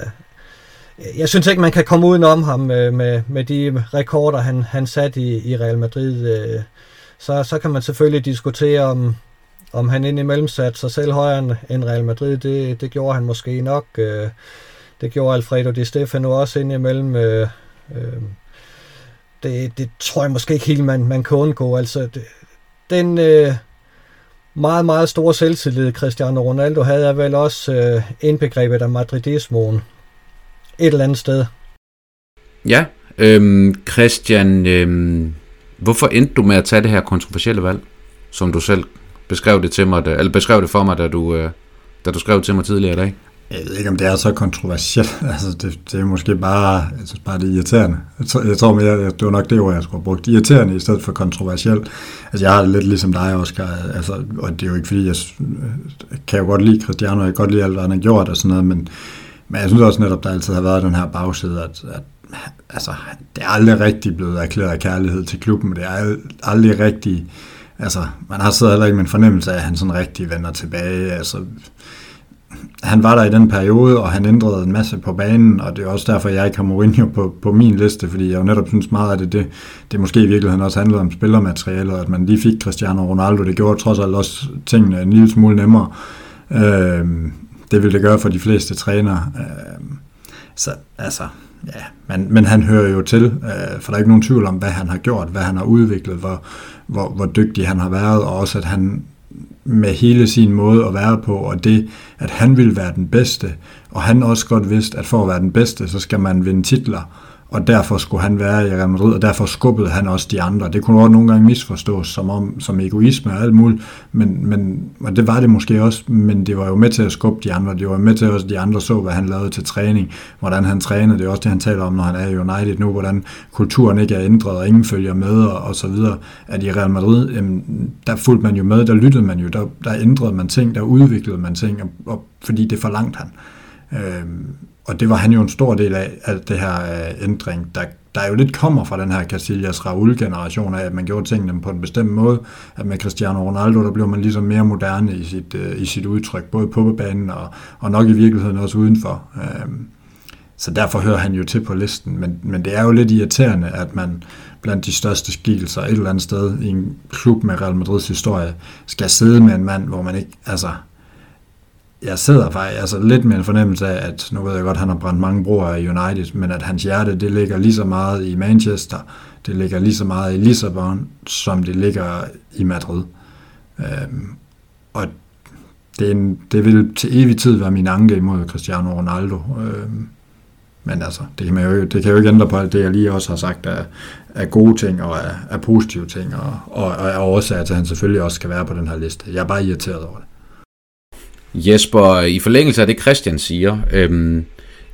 jeg synes ikke, man kan komme udenom ham med, med, med de rekorder, han, han satte i, i Real Madrid. Øh, så, så kan man selvfølgelig diskutere, om, om han indimellem satte sig selv højere end Real Madrid. Det, det gjorde han måske nok. Øh, det gjorde Alfredo Di Stefano også indimellem. Øh, øh det, det tror jeg måske ikke helt, man, man kan undgå. Altså, det, den øh, meget, meget store selvtillid, Cristiano Ronaldo havde, er vel også øh, indbegrebet af madridismoen et eller andet sted. Ja, øhm, Christian, øhm, hvorfor endte du med at tage det her kontroversielle valg, som du selv beskrev det til mig, da, eller beskrev det for mig, da du, øh, da du skrev til mig tidligere i dag? Jeg ved ikke, om det er så kontroversielt. Altså, det, det er måske bare, jeg synes bare, det er irriterende. Jeg tror, jeg tror mere, det var nok det ord, jeg skulle have brugt. Irriterende i stedet for kontroversielt. Altså, jeg har det lidt ligesom dig, Oscar. Altså, og det er jo ikke, fordi jeg kan jo godt lide Cristiano, jeg kan godt lide alt, hvad han har gjort og sådan noget, men men jeg synes også netop, der altid har været den her bagside, at, at altså, det er aldrig rigtig blevet erklæret kærlighed til klubben. Det er aldrig rigtig... Altså, man har siddet heller ikke med en fornemmelse af, at han sådan rigtig vender tilbage. Altså, han var der i den periode, og han ændrede en masse på banen, og det er også derfor, jeg ikke har Mourinho på, på min liste, fordi jeg jo netop synes meget, at det, det, det måske i virkeligheden også handlede om spillermaterialet, at man lige fik Cristiano Ronaldo, det gjorde trods alt også tingene en lille smule nemmere. Øh, det ville det gøre for de fleste trænere. Øh, så altså, ja, men, men han hører jo til, øh, for der er ikke nogen tvivl om, hvad han har gjort, hvad han har udviklet, hvor, hvor, hvor dygtig han har været, og også at han med hele sin måde at være på, og det, at han vil være den bedste, og han også godt vidste, at for at være den bedste, så skal man vinde titler, og derfor skulle han være i Real Madrid, og derfor skubbede han også de andre. Det kunne godt nogle gange misforstås som, om, som egoisme og alt muligt, men, men, og det var det måske også, men det var jo med til at skubbe de andre. Det var med til at de andre så, hvad han lavede til træning, hvordan han trænede. Det er også det, han taler om, når han er i United nu, hvordan kulturen ikke er ændret, og ingen følger med, og, og så videre. At i Real Madrid, jamen, der fulgte man jo med, der lyttede man jo, der, der ændrede man ting, der udviklede man ting, og, og fordi det forlangte han. Øhm, og det var han jo en stor del af, alt det her øh, ændring, der, der jo lidt kommer fra den her Casillas Raul-generation af, at man gjorde tingene på en bestemt måde, at med Cristiano Ronaldo, der blev man ligesom mere moderne i sit, øh, i sit udtryk, både på banen og, og nok i virkeligheden også udenfor. Øhm, så derfor hører han jo til på listen, men, men det er jo lidt irriterende, at man blandt de største skikkelser et eller andet sted i en klub med Real Madrids historie, skal sidde med en mand, hvor man ikke, altså, jeg sidder faktisk altså lidt med en fornemmelse af, at nu ved jeg godt, at han har brændt mange broer i United, men at hans hjerte, det ligger lige så meget i Manchester, det ligger lige så meget i Lissabon, som det ligger i Madrid. Øhm, og det, en, det vil til evig tid være min anke imod Cristiano Ronaldo. Øhm, men altså, det kan, man jo, det kan jo ikke ændre på alt det, jeg lige også har sagt af, af gode ting og af, af positive ting, og, og, og af årsager til, at han selvfølgelig også skal være på den her liste. Jeg er bare irriteret over det. Jesper, i forlængelse af det Christian siger, øhm,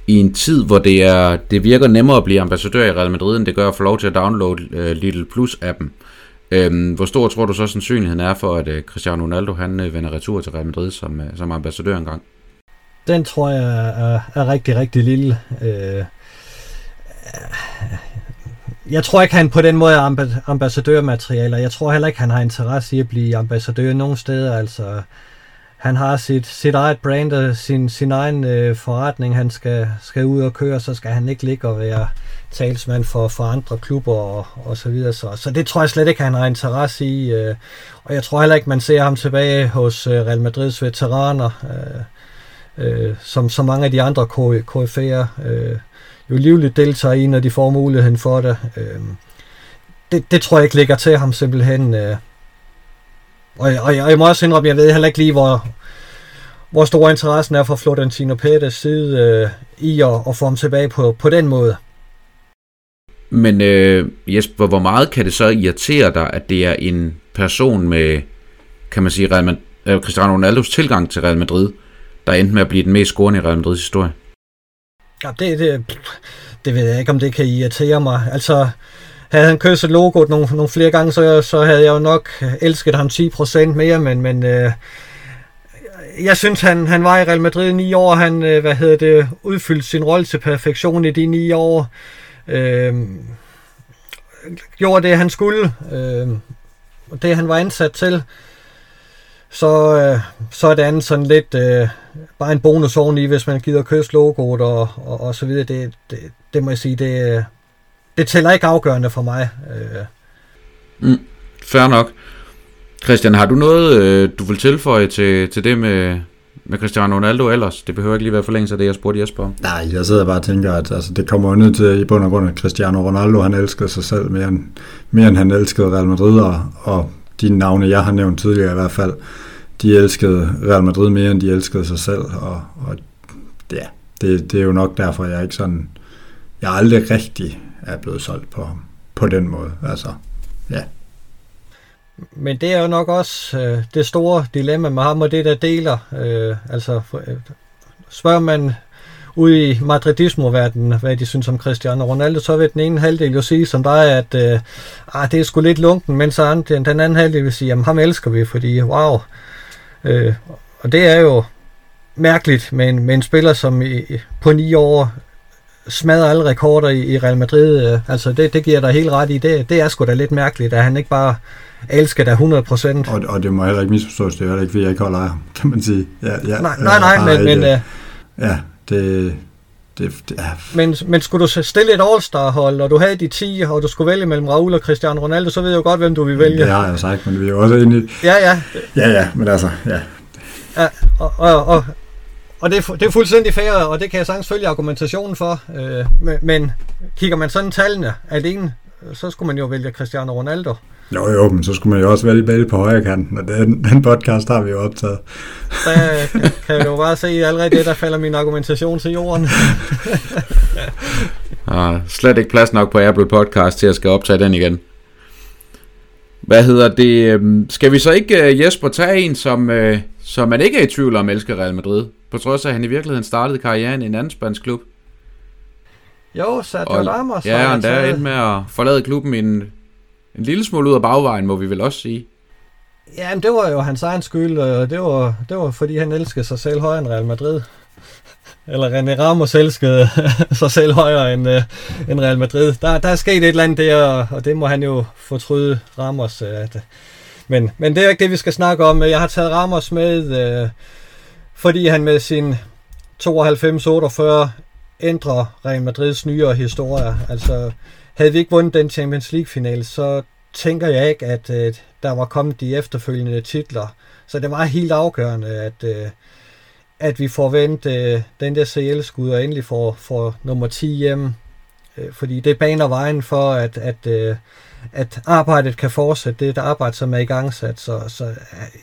i en tid, hvor det, er, det virker nemmere at blive ambassadør i Real Madrid, end det gør at få lov til at downloade øh, Little Plus-appen. Øhm, hvor stor tror du så sandsynligheden er for, at øh, Cristiano Ronaldo han øh, vender retur til Real Madrid som, øh, som ambassadør engang? Den tror jeg er, er rigtig, rigtig lille. Øh, jeg tror ikke, han på den måde er ambassadørmaterialer. Jeg tror heller ikke, han har interesse i at blive ambassadør nogen steder. Altså, han har sit, sit eget brand og sin, sin egen øh, forretning, han skal, skal ud og køre, så skal han ikke ligge og være talsmand for, for andre klubber og, og så videre. Så, så det tror jeg slet ikke, han har interesse i. Øh, og jeg tror heller ikke, man ser ham tilbage hos øh, Real Madrids veteraner, øh, øh, som så mange af de andre KF'er øh, jo livligt deltager i, når de får muligheden for det. Øh, det, det tror jeg ikke ligger til ham simpelthen. Øh, og, og, og jeg må også indrømme, jeg ved heller ikke lige, hvor, hvor stor interessen er fra Florentino Pérez side øh, i at, at få ham tilbage på, på den måde. Men øh, Jesper, hvor meget kan det så irritere dig, at det er en person med, kan man sige, Real Madrid, øh, Cristiano Ronaldos tilgang til Real Madrid, der endte med at blive den mest scorende i Real Madrids historie? Ja, det, det, det ved jeg ikke, om det kan irritere mig. Altså, havde han kysset logoet nogle, nogle flere gange, så, så havde jeg jo nok elsket ham 10% mere, men, men øh, jeg synes, han, han var i Real Madrid i ni år, han øh, hvad hedder det, udfyldte sin rolle til perfektion i de ni år, øh, gjorde det, han skulle, øh, det han var ansat til, så, øh, så er det andet sådan lidt øh, bare en bonus oveni, hvis man gider kysse logoet og, og, og så videre. Det, det, det må jeg sige, det, øh, det tæller ikke afgørende for mig. Øh. Mm, fair nok. Christian, har du noget, øh, du vil tilføje til, til det med, med Cristiano Ronaldo ellers? Det behøver ikke lige være forlængelse af det, jeg spurgte Jesper om. Nej, jeg sidder bare og tænker, at altså, det kommer jo ned til i bund og grund, at Cristiano Ronaldo, han elskede sig selv mere end, mere end han elskede Real Madrid, og, og de navne, jeg har nævnt tidligere i hvert fald, de elskede Real Madrid mere, end de elskede sig selv, og, og ja, det, det er jo nok derfor, jeg ikke sådan, jeg har aldrig rigtig er blevet solgt på på den måde. Altså, ja. Men det er jo nok også øh, det store dilemma med ham og det, der deler. Øh, altså, øh, spørger man ude i madridismo-verdenen, hvad de synes om Cristiano Ronaldo, så vil den ene halvdel jo sige som dig, at øh, ah, det er sgu lidt lunken, mens den, den anden halvdel vil sige, at ham elsker vi, fordi wow. Øh, og det er jo mærkeligt med en, med en spiller, som i, på ni år smadrer alle rekorder i, i Real Madrid. Øh, altså det, det giver dig helt ret i. Det, det er sgu da lidt mærkeligt, at han ikke bare elsker dig 100%. Og, og det må heller ikke misforstås, det er heller ikke, fordi jeg ikke holder af ham, kan man sige. Ja, ja, nej, nej, nej, men... men uh, ja, det, det, det ja. men, men skulle du stille et All-Star-hold, og du havde de 10, og du skulle vælge mellem Raul og Cristiano Ronaldo, så ved jeg jo godt, hvem du vil vælge. Det har jeg sagt, men vi er jo også inde i... Ja, ja. Ja, ja, men altså, ja. Ja, og, og, og og det er, det er fuldstændig fair, og det kan jeg sagtens følge argumentationen for. Øh, men, men kigger man sådan tallene alene, så skulle man jo vælge Cristiano Ronaldo. Jo, jo, men så skulle man jo også vælge Bale på højre kanten, og den, den podcast har vi jo optaget. Så kan du bare se allerede det, der falder min argumentation til jorden. ah, slet ikke plads nok på Apple Podcast til at skal optage den igen. Hvad hedder det? Øhm, skal vi så ikke, øh, Jesper, tage en, som, øh, som man ikke er i tvivl om elsker Real Madrid? På trods af, at han i virkeligheden startede karrieren i en anden spansk klub. Jo, Sergio Ramos. Ja, han der endte med at forlade klubben en, en lille smule ud af bagvejen, må vi vel også sige. Ja, men det var jo hans egen skyld, og det var, det var fordi han elskede sig selv højere end Real Madrid. eller René Ramos elskede sig selv højere end, øh, end Real Madrid. Der, der er sket et eller andet der, og det må han jo fortryde Ramos. Øh, at, men, men det er ikke det, vi skal snakke om. Jeg har taget Ramos med, øh, fordi han med sin 92-48 ændrer Real Madrids nyere historie. Altså, havde vi ikke vundet den Champions League-finale, så tænker jeg ikke, at øh, der var kommet de efterfølgende titler. Så det var helt afgørende, at, øh, at vi får vendt øh, den der CL-skud og endelig får, får nummer 10 hjem. Øh, fordi det baner vejen for, at, at, øh, at arbejdet kan fortsætte. Det er et arbejde, som er i gang sat. Så, så øh,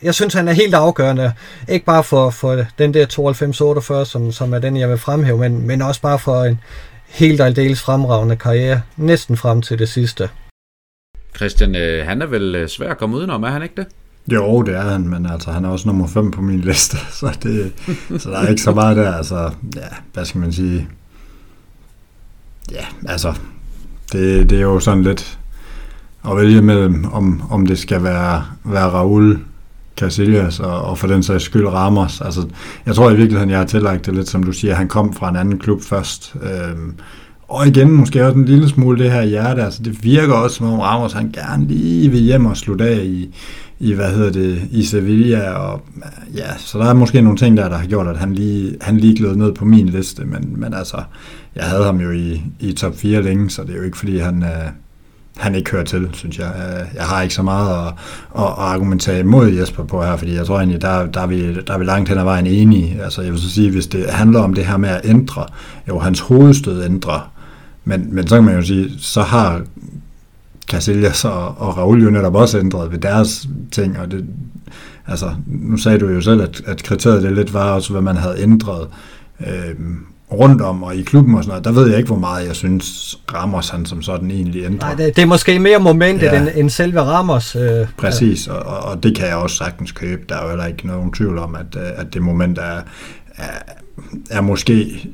jeg synes, han er helt afgørende. Ikke bare for, for den der 92-48, som, som er den, jeg vil fremhæve, men, men også bare for en helt aldeles fremragende karriere. Næsten frem til det sidste. Christian, øh, han er vel øh, svær at komme udenom, er han ikke det? Jo, det er han, men altså, han er også nummer 5 på min liste, så, det, så der er ikke så meget der. Altså, ja, hvad skal man sige? Ja, altså, det, det er jo sådan lidt at vælge mellem, om, om det skal være, være Raul Casillas og, og for den sags skyld Ramos. Altså, jeg tror i virkeligheden, jeg har tillagt det lidt, som du siger, han kom fra en anden klub først. Øhm, og igen, måske også en lille smule det her hjerte. Altså, det virker også, som om Ramos han gerne lige vil hjem og slutte af i, i, hvad hedder det, i Sevilla, og ja, så der er måske nogle ting der, der har gjort, at han lige, han lige gled ned på min liste, men, men altså, jeg havde ham jo i, i top 4 længe, så det er jo ikke, fordi han, øh, han ikke hører til, synes jeg. Øh, jeg har ikke så meget at, at, at argumentere imod Jesper på her, fordi jeg tror egentlig, der, der, er, vi, der er vi langt hen ad vejen enige. Altså, jeg vil så sige, hvis det handler om det her med at ændre, jo, hans hovedstød ændrer, men, men så kan man jo sige, så har Casillas og, og Raul jo netop også ændret ved deres ting, og det, altså, nu sagde du jo selv, at, at kriteriet det lidt var også, hvad man havde ændret Øhm, rundt om og i klubben og sådan noget. Der ved jeg ikke, hvor meget jeg synes, Ramos han som sådan egentlig ændrer. Nej, det, det er måske mere momentet ja. end, end selve Ramos. Øh, Præcis, og, og det kan jeg også sagtens købe. Der er jo heller ikke nogen tvivl om, at, øh, at det moment er, er, er måske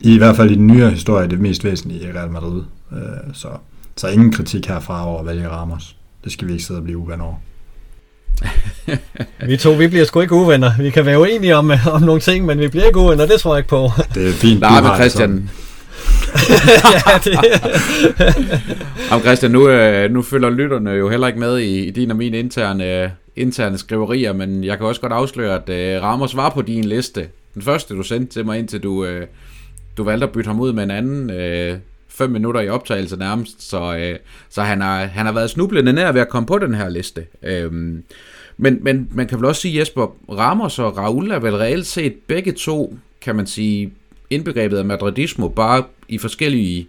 i hvert fald i den nyere historie det mest væsentlige i Real Madrid. Øh, så så ingen kritik herfra over at vælge Ramos. Det skal vi ikke sidde og blive uvenner over. vi to, vi bliver sgu ikke uvenner. Vi kan være uenige om, om nogle ting, men vi bliver ikke uvenner, det tror jeg ikke på. Det er fint, Nej, men Christian... ja, det... Jamen Christian, nu, øh, nu følger lytterne jo heller ikke med i, i din og min interne, interne skriverier, men jeg kan også godt afsløre, at uh, Ramos var på din liste. Den første, du sendte til mig, indtil du, uh, du valgte at bytte ham ud med en anden. Uh, fem minutter i optagelse nærmest, så, øh, så han, har, han har været snublende nær ved at komme på den her liste. Øhm, men, men man kan vel også sige, Jesper, Ramos og Raul er vel reelt set begge to, kan man sige, indbegrebet af madridismo, bare i forskellige,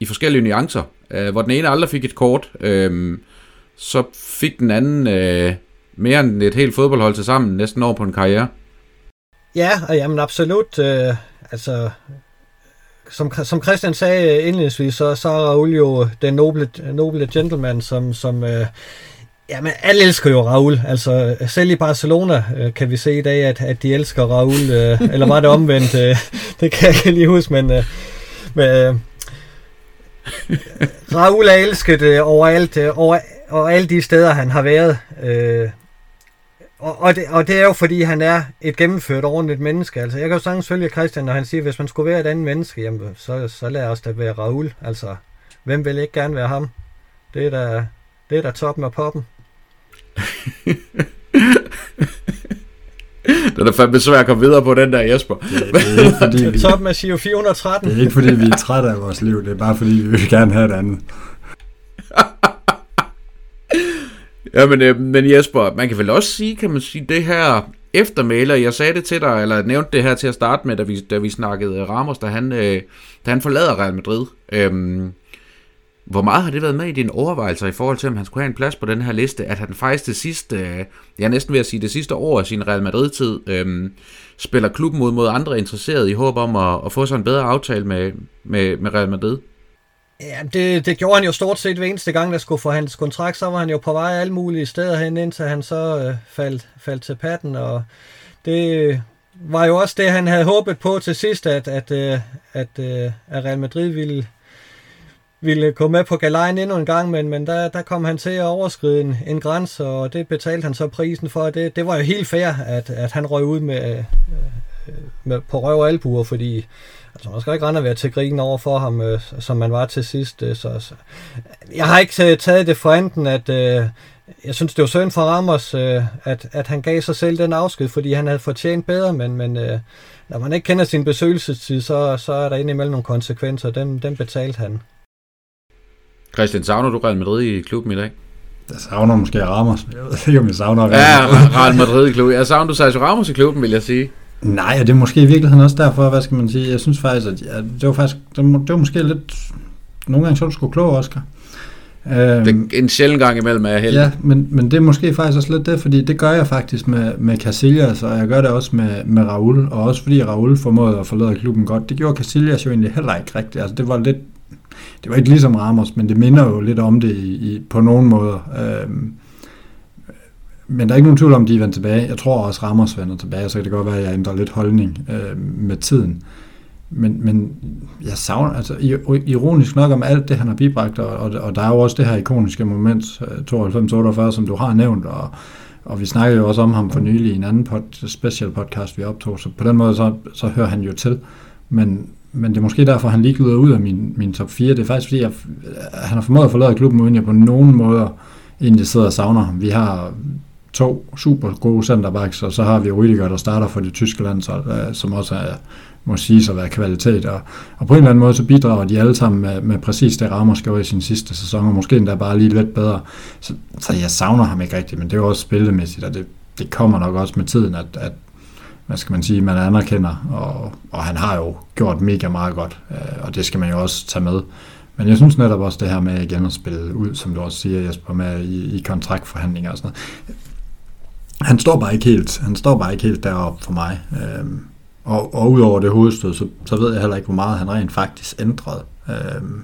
i forskellige nuancer. Øh, hvor den ene aldrig fik et kort, øh, så fik den anden øh, mere end et helt fodboldhold til sammen næsten over på en karriere. Ja, og jamen absolut. Øh, altså, som, som Christian sagde øh, indledningsvis, så, så er Raul jo den noble, noble gentleman, som, som øh, Jamen, alle elsker jo Raul. Altså, selv i Barcelona øh, kan vi se i dag, at, at de elsker Raul. Øh, eller var det omvendt? Øh, det kan jeg ikke lige huske, men... Øh, men øh, Raul er elsket øh, overalt, øh, over, over alle de steder, han har været. Øh, og, og, det, og det er jo fordi, han er et gennemført ordentligt menneske. Altså, jeg kan jo sagtens følge Christian, når han siger, hvis man skulle være et andet menneske, jamen, så, så lad os da være Raul. Altså, hvem vil ikke gerne være ham? Det er da, det er da toppen af poppen. det er da fandme svært at komme videre på den der, Jesper. Det, det er ikke, fordi vi, toppen af 413. Det er ikke fordi, vi er trætte af vores liv. Det er bare fordi, vi vil gerne have et andet. Ja, men, øh, men Jesper, man kan vel også sige, kan man sige, det her eftermæler, jeg sagde det til dig, eller nævnte det her til at starte med, da vi, da vi snakkede øh, Ramos, da han, øh, da han forlader Real Madrid. Øhm, hvor meget har det været med i dine overvejelser i forhold til, om han skulle have en plads på den her liste, at han faktisk det sidste, øh, jeg næsten ved at sige det sidste år af sin Real Madrid-tid, øh, spiller klubben mod, mod andre interesserede i håb om at, at få sig en bedre aftale med, med, med Real Madrid? Ja, det, det gjorde han jo stort set hver eneste gang, der skulle få hans kontrakt. Så var han jo på vej alle mulige steder hen, indtil han så øh, faldt, faldt til patten. Og det øh, var jo også det, han havde håbet på til sidst, at, at, øh, at, øh, at Real Madrid ville, ville komme med på galejen endnu en gang, men, men der, der kom han til at overskride en, en grænse, og det betalte han så prisen for. Det, det var jo helt fair, at, at han røg ud med, øh, øh, med, på røv og albuer, fordi altså, man skal ikke rende at være til grin over for ham, øh, som man var til sidst. Øh, så, så. Jeg har ikke taget det for enten, at øh, jeg synes, det var synd for Ramos, øh, at, at han gav sig selv den afsked, fordi han havde fortjent bedre, men, men øh, når man ikke kender sin besøgelsestid, så, så er der indimellem nogle konsekvenser. Dem, dem betalte han. Christian, savner du Real Madrid i klubben i dag? Jeg savner måske Ramos. Jeg ved ikke, om jeg savner Real Ja, Real Madrid i klubben. Jeg savner du Sergio Ramos i klubben, vil jeg sige. Nej, og det er måske i virkeligheden også derfor, hvad skal man sige, jeg synes faktisk, at ja, det var faktisk, det var, det var måske lidt, nogle gange så du skulle klog, Oscar. Øhm, det, en sjældent gang imellem er jeg heldig. Ja, men, men det er måske faktisk også lidt det, fordi det gør jeg faktisk med, med Casillas, og jeg gør det også med, med Raul, og også fordi Raul formåede at forlade klubben godt. Det gjorde Casillas jo egentlig heller ikke rigtigt. Altså, det var lidt, det var ikke ligesom Ramos, men det minder jo lidt om det i, i, på nogen måder. Øhm, men der er ikke nogen tvivl om, de er vendt tilbage. Jeg tror også, Ramos vender tilbage, så kan det godt være, at jeg ændrer lidt holdning øh, med tiden. Men, men jeg savner, altså ironisk nok om alt det, han har bibragt, og, og, og der er jo også det her ikoniske moment, øh, 92-48, som du har nævnt, og, og vi snakkede jo også om ham for nylig i en anden pod, special podcast, vi optog, så på den måde, så, så hører han jo til. Men, men det er måske derfor, han lige glider ud af min, min top 4. Det er faktisk fordi, jeg, han har formået at forlade klubben, uden jeg på nogen måder egentlig sidder og savner ham. Vi har to super gode centerbacks, og så har vi Rydiger, der starter for det tyske landshold, øh, som også er, må sige at være kvalitet. Og, og på en eller anden måde, så bidrager de alle sammen med, med præcis det, Ramos gjorde i sin sidste sæson, og måske endda bare lige lidt bedre. Så, så jeg savner ham ikke rigtigt, men det er jo også spillemæssigt, og det, det kommer nok også med tiden, at, at hvad skal man sige, man anerkender, og, og han har jo gjort mega meget godt, øh, og det skal man jo også tage med. Men jeg synes netop også det her med igen at spille ud, som du også siger, Jesper, med i, i kontraktforhandlinger og sådan noget han står bare ikke helt, han står bare ikke helt deroppe for mig. Øhm, og, og udover det hovedstød, så, så ved jeg heller ikke, hvor meget han rent faktisk ændrede. Øhm,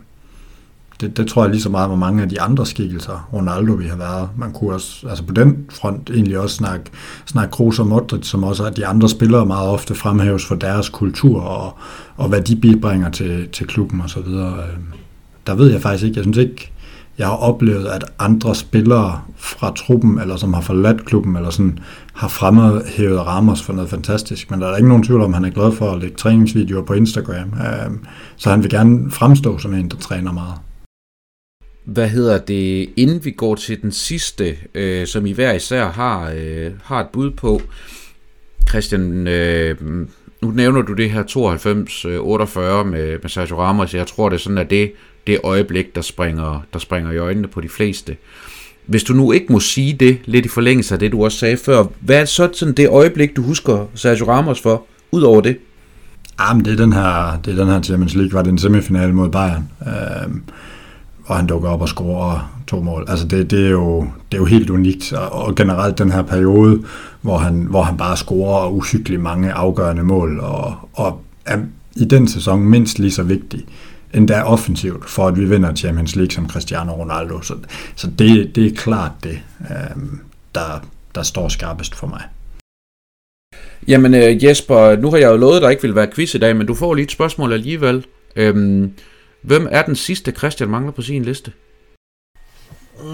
det, det tror jeg lige så meget, hvor mange af de andre skikkelser, Ronaldo vi har været. Man kunne også, altså på den front egentlig også snakke, snakke Kroos og Modric, som også er de andre spillere meget ofte fremhæves for deres kultur og, og hvad de bibringer til, til klubben og så videre. Øhm, der ved jeg faktisk ikke, jeg synes ikke, jeg har oplevet, at andre spillere fra truppen, eller som har forladt klubben, eller sådan, har fremhævet Ramos for noget fantastisk. Men der er ikke nogen tvivl om, at han er glad for at lægge træningsvideoer på Instagram. Øhm, så han vil gerne fremstå som en, der træner meget. Hvad hedder det, inden vi går til den sidste, øh, som I hver især har, øh, har et bud på, Christian, øh, nu nævner du det her 92-48 øh, med, med Sergio Ramos. Jeg tror, det er sådan, at det det øjeblik, der springer, der springer i øjnene på de fleste. Hvis du nu ikke må sige det, lidt i forlængelse af det, du også sagde før, hvad er så sådan det øjeblik, du husker Sergio Ramos for, ud over det? Ah, det er den her, det er den her Champions League, var det en semifinale mod Bayern, øhm, og han dukker op og scorer to mål. Altså det, det, er, jo, det er jo helt unikt, og, og generelt den her periode, hvor han, hvor han bare scorer uhyggeligt mange afgørende mål, og, og er i den sæson mindst lige så vigtig endda offensivt, for at vi vinder Champions League som Cristiano Ronaldo. Så, så det, det er klart det, øh, der, der står skarpest for mig. Jamen øh, Jesper, nu har jeg jo lovet, at der ikke vil være quiz i dag, men du får lige et spørgsmål alligevel. Øhm, hvem er den sidste, Christian mangler på sin liste?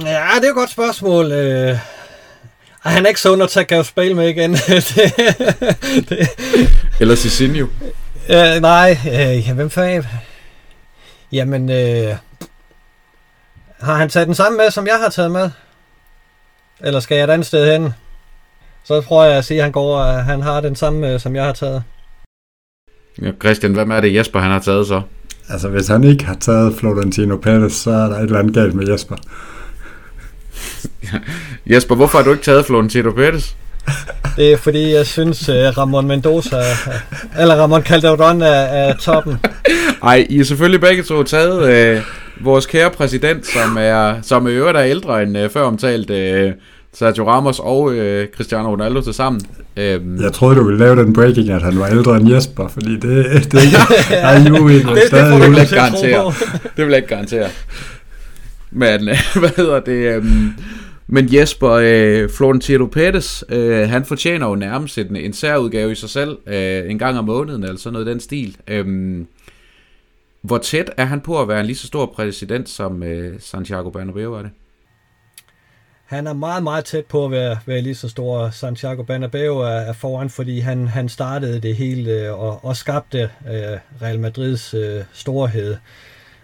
Ja, det er et godt spørgsmål. Øh, han er ikke så under til at spille med igen. det, det. Eller Cicinho? Øh, nej, øh, hvem fanden? Jamen, øh, har han taget den samme med, som jeg har taget med? Eller skal jeg et andet sted hen? Så tror jeg at sige, at han, går, at han har den samme, som jeg har taget. Ja, Christian, hvad er det Jesper, han har taget så? Altså, hvis han ikke har taget Florentino Perez, så er der et eller andet galt med Jesper. Jesper, hvorfor har du ikke taget Florentino Perez? Det er fordi, jeg synes, uh, Ramon Mendoza, eller Ramon Calderon er, er toppen. Ej, I er selvfølgelig begge to taget uh, vores kære præsident, som er, som er øvrigt er ældre end uh, før omtalt uh, Sergio Ramos og uh, Cristiano Ronaldo til sammen. Um, jeg troede, du ville lave den breaking, at han var ældre end Jesper, fordi det, det, det er jo en det, stadig. Det, det, vil jeg ikke garantere. Det vil jeg ikke garantere. Men, hvad hedder det? Um, men Jesper, øh, Florentino Pettis, øh, han fortjener jo nærmest en, en særudgave i sig selv, øh, en gang om måneden, eller sådan noget den stil. Øh, hvor tæt er han på at være en lige så stor præsident som øh, Santiago Bernabeu er det? han er meget, meget tæt på at være, være lige så stor. Santiago Bernabeu er, er foran, fordi han, han startede det hele øh, og, og skabte øh, Real Madrids øh, storhed.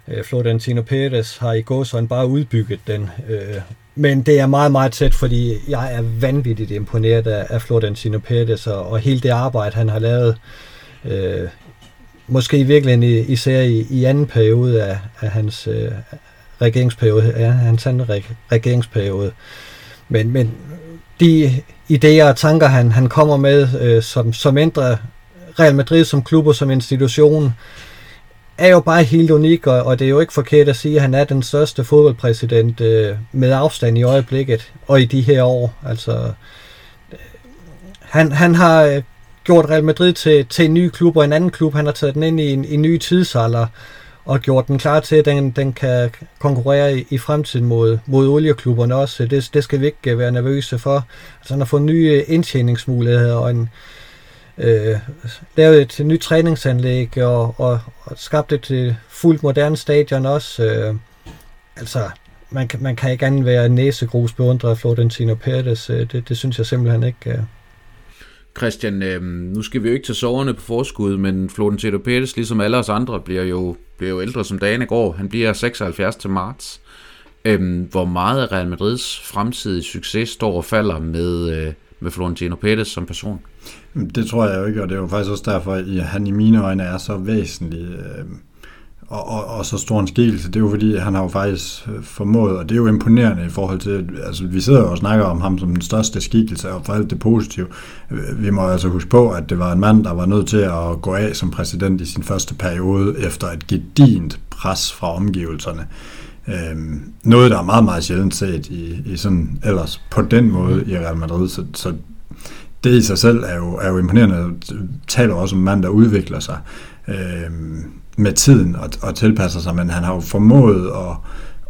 Øh, Florentino Perez har i går sådan bare udbygget den. Øh, men det er meget, meget tæt, fordi jeg er vanvittigt imponeret af, af Florentino Perez og, og hele det arbejde, han har lavet. Øh, måske virkelig især i, i anden periode af, af hans øh, regeringsperiode, ja, hans anden regeringsperiode. Men, men de idéer og tanker, han, han kommer med, øh, som, som ændrer Real Madrid som klub og som institution, er jo bare helt unik, og, og det er jo ikke forkert at sige, at han er den største fodboldpræsident øh, med afstand i øjeblikket, og i de her år. Altså, øh, han, han har øh, gjort Real Madrid til, til en ny klub og en anden klub. Han har taget den ind i en, en ny tidsalder og gjort den klar til, at den, den kan konkurrere i, i fremtiden mod, mod olieklubberne også. Det, det skal vi ikke øh, være nervøse for. Altså, han har fået nye indtjeningsmuligheder og en, øh, Øh, lavet et nyt træningsanlæg og, og, og skabt et øh, fuldt moderne stadion også. Øh, altså, man, man kan ikke andet være næsegrus beundret af Florentino Perez. Øh, det, det synes jeg simpelthen ikke. Øh. Christian, øh, nu skal vi jo ikke tage soverne på forskud, men Florentino Perez, ligesom alle os andre, bliver jo, bliver jo ældre som dagen går. Han bliver 76 til marts. Øh, hvor meget af Real Madrids fremtidige succes står og falder med, øh, med Florentino Perez som person? Det tror jeg jo ikke, og det er jo faktisk også derfor, at han i mine øjne er så væsentlig øh, og, og, og så stor en skikkelse. Det er jo fordi, han har jo faktisk øh, formået, og det er jo imponerende i forhold til, altså vi sidder jo og snakker om ham som den største skikkelse, og for alt det positive. Øh, vi må altså huske på, at det var en mand, der var nødt til at gå af som præsident i sin første periode, efter et gedint pres fra omgivelserne. Øhm, noget, der er meget, meget sjældent set i, i sådan ellers på den måde i Real Madrid, så, så det i sig selv er jo, er jo imponerende. Det taler også om en mand, der udvikler sig øh, med tiden og, og tilpasser sig, men han har jo formået at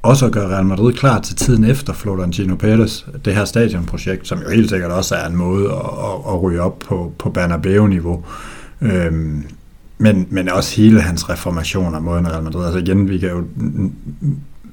også at gøre Real Madrid klar til tiden efter Florentino Perez, det her stadionprojekt, som jo helt sikkert også er en måde at, at, at ryge op på, på Bernabeu-niveau. Øhm, men, men også hele hans reformation af måden Real Madrid. Altså igen, vi kan jo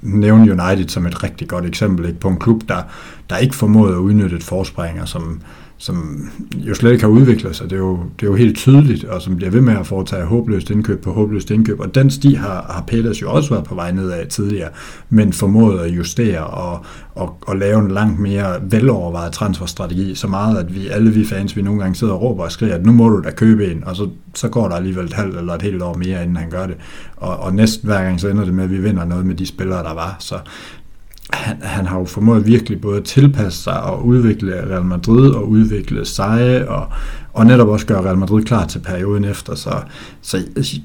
nævne United som et rigtig godt eksempel ikke? på en klub, der, der ikke formåede at udnytte et forspring, som, som jo slet ikke har udviklet sig. Det er, jo, det er jo helt tydeligt, og som bliver ved med at foretage håbløst indkøb på håbløst indkøb. Og den sti har, har Peters jo også været på vej nedad tidligere, men formået at justere og, og, og lave en langt mere velovervejet transferstrategi, så meget, at vi alle vi fans, vi nogle gange sidder og råber og skriger, at nu må du da købe en, og så, så går der alligevel et halvt eller et helt år mere, inden han gør det. Og, og næsten hver gang så ender det med, at vi vinder noget med de spillere, der var. Så, han, han har jo formået virkelig både at tilpasse sig og udvikle Real Madrid og udvikle sig og, og netop også gøre Real Madrid klar til perioden efter, så, så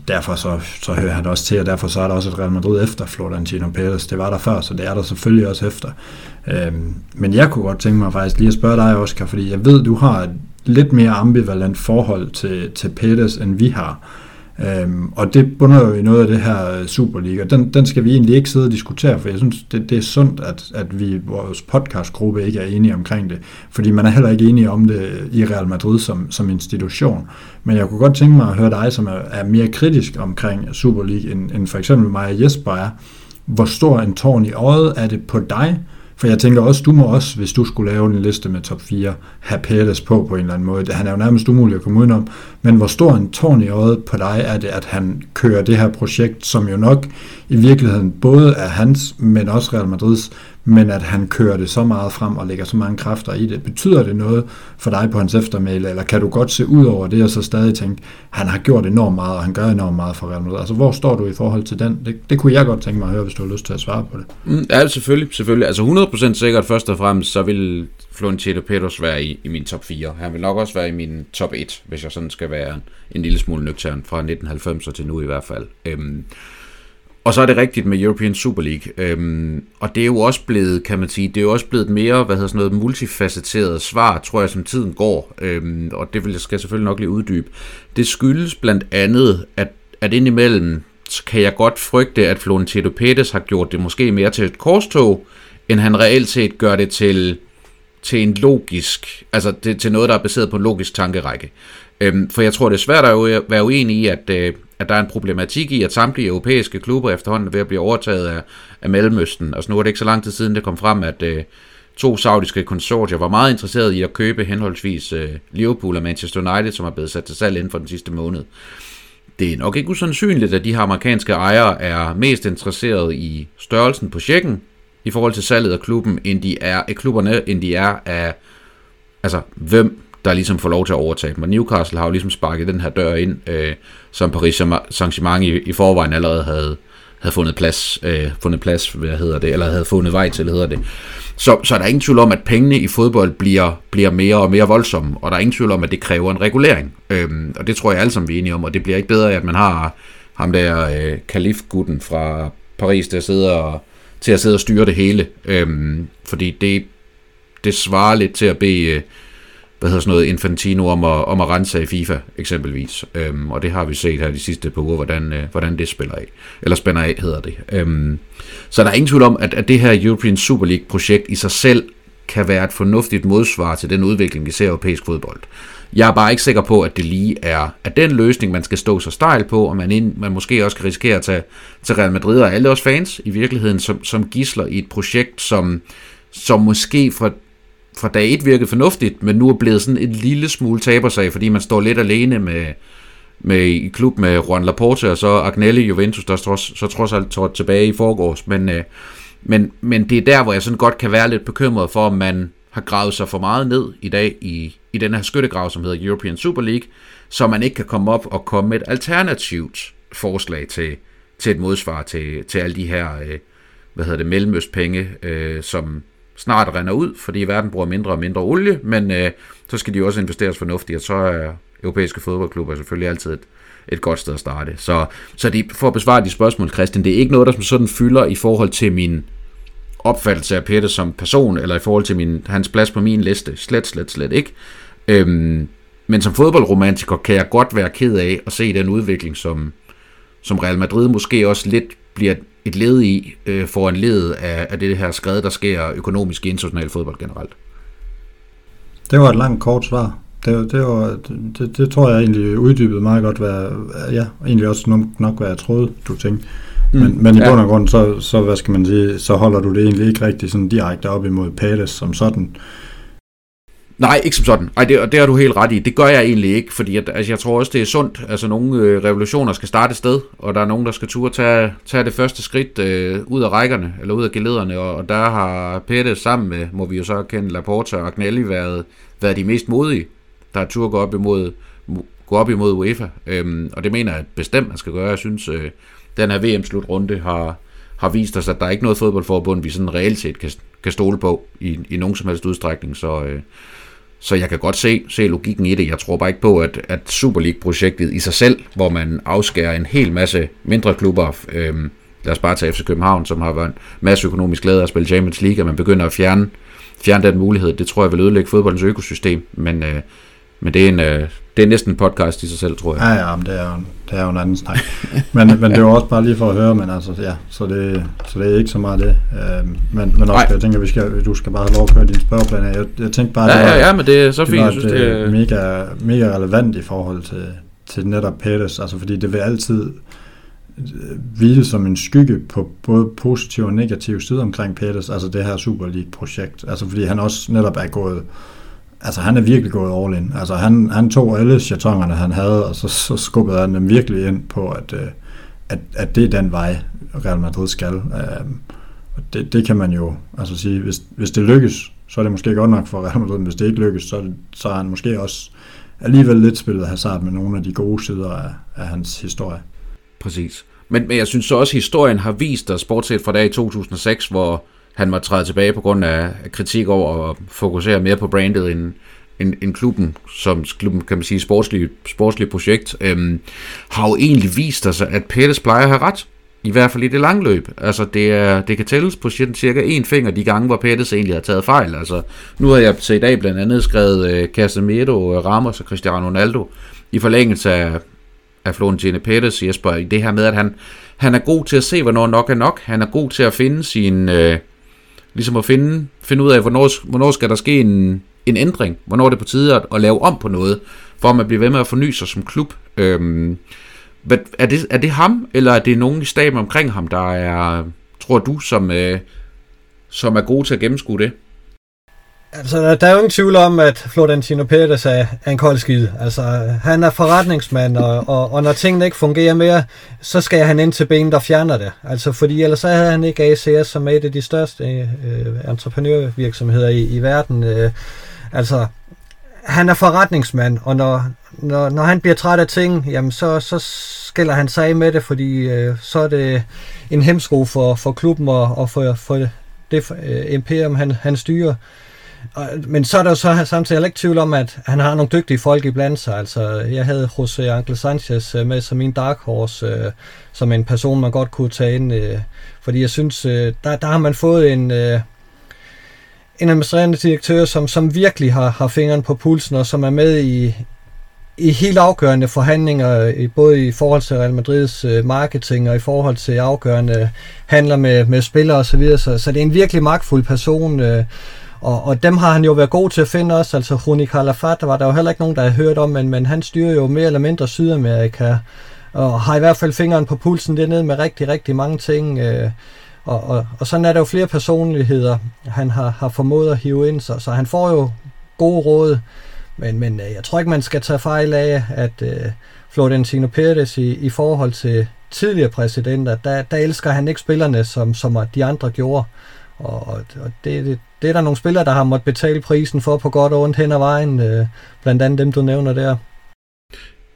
derfor så, så hører han også til, og derfor så er der også et Real Madrid efter Florentino Perez. Det var der før, så det er der selvfølgelig også efter. Øhm, men jeg kunne godt tænke mig faktisk lige at spørge dig, Oscar, fordi jeg ved, du har et lidt mere ambivalent forhold til, til Perez, end vi har. Øhm, og det bunder jo i noget af det her øh, Superliga. Den, den skal vi egentlig ikke sidde og diskutere, for jeg synes, det, det er sundt, at, at vi vores podcastgruppe ikke er enige omkring det, fordi man er heller ikke enige om det i Real Madrid som, som institution. Men jeg kunne godt tænke mig at høre dig, som er, er mere kritisk omkring Superliga, end, end for eksempel mig og Jesper er. Hvor stor en tårn i øjet er det på dig, for jeg tænker også, du må også, hvis du skulle lave en liste med top 4, have Pettis på på en eller anden måde. Han er jo nærmest umulig at komme udenom. Men hvor stor en tårn i øjet på dig er det, at han kører det her projekt, som jo nok i virkeligheden både er hans, men også Real Madrids, men at han kører det så meget frem og lægger så mange kræfter i det. Betyder det noget for dig på hans eftermæle, eller kan du godt se ud over det og så stadig tænke, han har gjort enormt meget, og han gør enormt meget for Real Madrid? Altså, hvor står du i forhold til den? Det, det kunne jeg godt tænke mig at høre, hvis du har lyst til at svare på det. Mm, ja, selvfølgelig. selvfølgelig. Altså 100% sikkert først og fremmest, så vil Florentino Petros være i, i min top 4. Han vil nok også være i min top 1, hvis jeg sådan skal være en, en lille smule nøgtern fra 1990 til nu i hvert fald. Øhm, og så er det rigtigt med European Super League. Øhm, og det er jo også blevet, kan man sige, det er jo også blevet mere, hvad hedder sådan noget, multifacetteret svar, tror jeg, som tiden går. Øhm, og det vil jeg skal selvfølgelig nok lige uddybe. Det skyldes blandt andet, at, at indimellem kan jeg godt frygte, at Florentino Pérez har gjort det måske mere til et korstog, end han reelt set gør det til, til en logisk, altså det, til noget, der er baseret på en logisk tankerække. Øhm, for jeg tror, det er svært at være uenig i, at, øh, at der er en problematik i, at samtlige europæiske klubber efterhånden er ved at blive overtaget af, af Mellemøsten. Altså nu er det ikke så lang tid siden, det kom frem, at øh, to saudiske konsortier var meget interesseret i at købe henholdsvis øh, Liverpool og Manchester United, som er blevet sat til salg inden for den sidste måned. Det er nok ikke usandsynligt, at de her amerikanske ejere er mest interesseret i størrelsen på checken i forhold til salget af klubben, end de er af klubberne, end de er af altså, hvem der ligesom får lov til at overtage dem. Og Newcastle har jo ligesom sparket den her dør ind, øh, som Paris Saint-Germain i, i forvejen allerede havde, havde fundet plads, øh, fundet plads, hvad hedder det, eller havde fundet vej til, hedder det. Så, så er der ingen tvivl om, at pengene i fodbold bliver, bliver mere og mere voldsomme, og der er ingen tvivl om, at det kræver en regulering. Øhm, og det tror jeg alle sammen vi er enige om, og det bliver ikke bedre, at man har ham der øh, kalifgutten fra Paris, der sidder og, til at sidde og styre det hele. Øhm, fordi det, det svarer lidt til at bede øh, hvad hedder sådan noget, Infantino om at, om at rense i FIFA, eksempelvis. Øhm, og det har vi set her de sidste par uger, hvordan, øh, hvordan det spiller af. Eller spænder af, hedder det. Øhm, så der er ingen tvivl om, at, at det her European Super League-projekt i sig selv kan være et fornuftigt modsvar til den udvikling, vi ser i europæisk fodbold. Jeg er bare ikke sikker på, at det lige er at den løsning, man skal stå så stejl på, og man, ind, man måske også kan risikere at tage til Real Madrid og alle os fans i virkeligheden som, som gisler i et projekt, som, som måske fra fra dag et virkede fornuftigt, men nu er blevet sådan en lille smule tabersag, fordi man står lidt alene med, med i klub med Juan Laporte og så Agnelli Juventus, der trods, så trods alt trådt tilbage i forgårs. Men, øh, men, men det er der, hvor jeg sådan godt kan være lidt bekymret for, om man har gravet sig for meget ned i dag i, i den her skyttegrav, som hedder European Super League, så man ikke kan komme op og komme med et alternativt forslag til, til et modsvar til, til alle de her øh, hvad hedder det, mellemøstpenge, øh, som, snart render ud, fordi verden bruger mindre og mindre olie, men øh, så skal de også investeres fornuftigt, og så er europæiske fodboldklubber selvfølgelig altid et, et godt sted at starte. Så, så de, for at besvare de spørgsmål, Christian, det er ikke noget, der som sådan fylder i forhold til min opfattelse af Pette som person, eller i forhold til min, hans plads på min liste. Slet, slet, slet ikke. Øhm, men som fodboldromantiker kan jeg godt være ked af at se den udvikling, som, som Real Madrid måske også lidt bliver et led i, øh, for en led af, af det her skred, der sker økonomisk i international fodbold generelt? Det var et langt kort svar. Det, det, var, det, det tror jeg egentlig uddybede meget godt, hvad, ja, egentlig også nok, nok hvad jeg troede, du tænkte. Men, mm, men i ja. bund og grund, så, så, hvad skal man sige, så holder du det egentlig ikke rigtig sådan direkte op imod Pades som sådan. Nej, ikke som sådan. Ej, det, det har du helt ret i. Det gør jeg egentlig ikke, fordi at, altså, jeg tror også, det er sundt. Altså, nogle øh, revolutioner skal starte et sted, og der er nogen, der skal turde tage, tage det første skridt øh, ud af rækkerne, eller ud af gelederne, og, og der har Pette sammen med, må vi jo så kende, Laporta og Agnelli været, været de mest modige, der har turde gå op imod, gå op imod UEFA. Øhm, og det mener jeg bestemt, man skal gøre. Jeg synes, øh, den her VM-slutrunde har, har vist os, at der er ikke noget fodboldforbund, vi sådan reelt set kan, kan stole på i, i nogen som helst udstrækning. Så, øh, så jeg kan godt se, se logikken i det. Jeg tror bare ikke på, at, at Super League-projektet i sig selv, hvor man afskærer en hel masse mindre klubber, øhm, lad os bare tage FC København, som har været en masse økonomisk glæde at spille Champions League, og man begynder at fjerne, fjerne den mulighed. Det tror jeg vil ødelægge fodboldens økosystem, men, øh, men det, er en, øh, det er næsten en podcast i sig selv, tror jeg. Ja, ja, men det er jo, det er jo en anden snak. men, men det er jo også bare lige for at høre, men altså, ja, så det, så det er ikke så meget det. Øh, men, men også, jeg tænker, vi skal, du skal bare have lov at køre din spørgeplan Jeg, jeg tænkte bare, ja, det var, ja, ja, men det er så fint. Det synes, det er mega, mega relevant i forhold til, til netop Peters, altså fordi det vil altid hvile som en skygge på både positive og negative sider omkring Peters, altså det her Super League-projekt. Altså fordi han også netop er gået altså han er virkelig gået all in. Altså han, han tog alle chatongerne, han havde, og så, så skubbede han dem virkelig ind på, at, øh, at, at det er den vej, Real Madrid skal. Øhm, og det, det kan man jo altså sige, hvis, hvis det lykkes, så er det måske godt nok for Real Madrid, men hvis det ikke lykkes, så, så er han måske også alligevel lidt spillet hasard med nogle af de gode sider af, af hans historie. Præcis. Men, men jeg synes så også, at historien har vist os, bortset fra dag i 2006, hvor han måtte træde tilbage på grund af kritik over at fokusere mere på brandet end, end, end klubben, som klubben, kan man sige, sportslige, sportslige projekt, øhm, har jo egentlig vist os, at Pettis plejer at have ret. I hvert fald i det lange løb. Altså, det, er, det kan tælles på cirka en finger de gange, hvor Pettis egentlig har taget fejl. Altså, nu har jeg til i dag blandt andet skrevet øh, Casemiro, øh, Ramos og Cristiano Ronaldo i forlængelse af, af Florentine Pettis, Jesper, i det her med, at han, han er god til at se, hvornår nok er nok. Han er god til at finde sin, øh, ligesom at finde, finde ud af, hvornår, hvornår skal der ske en, en ændring, hvornår er det på tide at, at lave om på noget, for at man bliver ved med at forny sig som klub. Øhm, er, det, er det ham, eller er det nogen i staben omkring ham, der er, tror du, som, øh, som er gode til at gennemskue det? Altså, der er jo ingen tvivl om, at Florentino Pérez er, er en kold skid. Altså, han er forretningsmand, og, og, og når tingene ikke fungerer mere, så skal han ind til benet og fjerner det. Altså, fordi ellers så havde han ikke ACS, som er et af de største øh, entreprenørvirksomheder i, i verden. Øh, altså, han er forretningsmand, og når, når, når han bliver træt af ting, jamen så, så skiller han sig af med det, fordi øh, så er det en hemsko for, for klubben og, og for, for det, det øh, imperium, han, han styrer. Og, men så er der jo så samtidig ikke tvivl om, at han har nogle dygtige folk i blandt sig. Altså, jeg havde José Angel øh, Sanchez øh, med som min dark horse, øh, som en person, man godt kunne tage ind. Øh, fordi jeg synes, øh, der, der har man fået en... Øh, en administrerende direktør, som, som virkelig har, har fingeren på pulsen, og som er med i, i helt afgørende forhandlinger, både i forhold til Real Madrids øh, marketing og i forhold til afgørende handler med, med spillere osv. Så, videre. så, så det er en virkelig magtfuld person, øh, og, og dem har han jo været god til at finde også. Altså Rune Calafat, der var der jo heller ikke nogen, der har hørt om, men, men han styrer jo mere eller mindre Sydamerika, og har i hvert fald fingeren på pulsen dernede med rigtig, rigtig mange ting. Øh, og, og, og sådan er der jo flere personligheder, han har, har formået at hive ind, så, så han får jo gode råd, men, men øh, jeg tror ikke, man skal tage fejl af, at øh, Florentino Pérez i, i forhold til tidligere præsidenter, der, der elsker han ikke spillerne, som, som de andre gjorde. Og, og det, det, det er der nogle spillere, der har måttet betale prisen for på godt og ondt hen ad vejen, øh, blandt andet dem, du nævner der.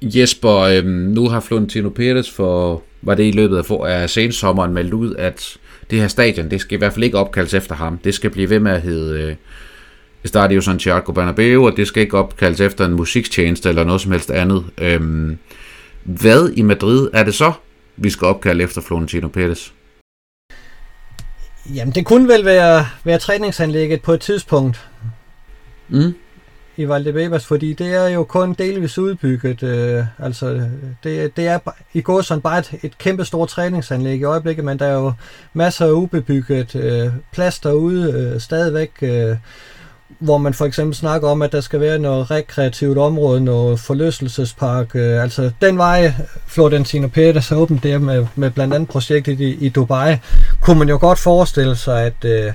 Jesper, øh, nu har Florentino Pérez for, var det i løbet af, for, af sensommeren meldt ud, at det her stadion, det skal i hvert fald ikke opkaldes efter ham. Det skal blive ved med at hedde øh, Estadio Santiago Bernabeu, og det skal ikke opkaldes efter en musikstjeneste eller noget som helst andet. Øh, hvad i Madrid er det så, vi skal opkalde efter Florentino Pérez? Jamen, det kunne vel være, være træningsanlægget på et tidspunkt. Mm i Valdebebas, fordi det er jo kun delvis udbygget. Øh, altså, det, det er i går sådan bare et, et kæmpe stort træningsanlæg i øjeblikket, men der er jo masser af ubebygget øh, plads derude øh, stadigvæk, øh, hvor man for eksempel snakker om, at der skal være noget rekreativt område, noget forlystelsespark. Øh, altså den vej, Florentino Pérez har åbent der med, med blandt andet projektet i, i Dubai, kunne man jo godt forestille sig, at øh,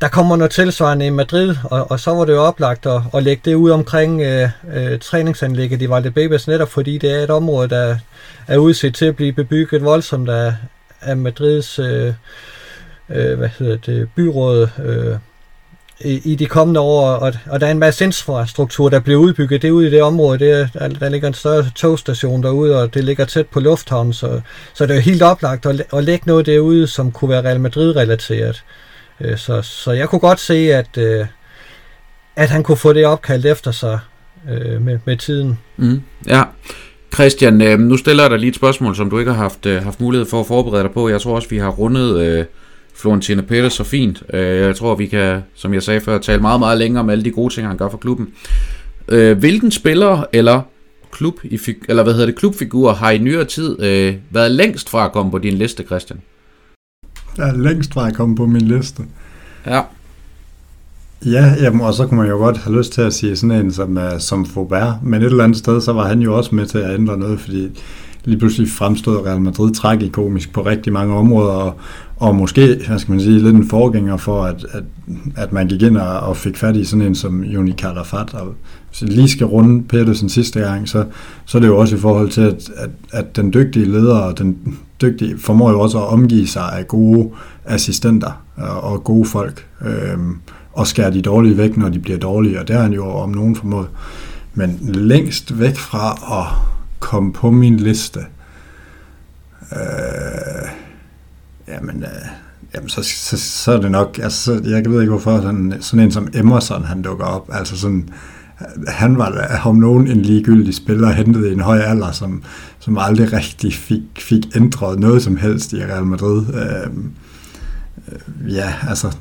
der kommer noget tilsvarende i Madrid, og, og så var det jo oplagt at, at lægge det ud omkring øh, øh, træningsanlægget i Valdebebas, netop fordi det er et område, der er udset til at blive bebygget voldsomt af, af Madrids øh, øh, hvad hedder det, byråd øh, i, i de kommende år, og, og der er en masse infrastruktur, der bliver udbygget. Det er ude i det område, det er, der ligger en større togstation derude, og det ligger tæt på lufthavnen, så, så det er helt oplagt at, at lægge noget derude, som kunne være Real Madrid-relateret. Øh, så, så jeg kunne godt se, at, øh, at han kunne få det opkaldt efter sig øh, med, med tiden. Mm, ja. Christian, nu stiller jeg dig lige et spørgsmål, som du ikke har haft, haft mulighed for at forberede dig på. Jeg tror også, vi har rundet øh, Florentino Pérez så fint. Øh, jeg tror, vi kan, som jeg sagde før, tale meget, meget længere om alle de gode ting, han gør for klubben. Øh, hvilken spiller eller klub i, eller hvad hedder det, klubfigur har i nyere tid øh, været længst fra at komme på din liste, Christian? der er længst fra at komme på min liste. Ja. Ja, jamen, og så kunne man jo godt have lyst til at sige sådan en som, uh, som Faubert, men et eller andet sted, så var han jo også med til at ændre noget, fordi lige pludselig fremstod Real Madrid tragikomisk på rigtig mange områder, og, og måske, hvad skal man sige, lidt en forgænger for, at, at, at man gik ind og, og fik fat i sådan en som Juni Calafat, og hvis jeg lige skal runde Pedersen sidste gang, så, så er det jo også i forhold til, at, at, at den dygtige leder og den dygtige formår jo også at omgive sig af gode assistenter og, og gode folk, øh, og skære de dårlige væk, når de bliver dårlige, og det har han jo om nogen formået. Men længst væk fra at kom på min liste, øh, jamen, øh, jamen så, så, så er det nok, altså, jeg ved ikke hvorfor, sådan, sådan en som Emerson, han dukker op, altså sådan, øh, han var om nogen en ligegyldig spiller, hentet i en høj alder, som, som aldrig rigtig fik, fik ændret noget som helst i Real Madrid. Øh, Øh, ja, altså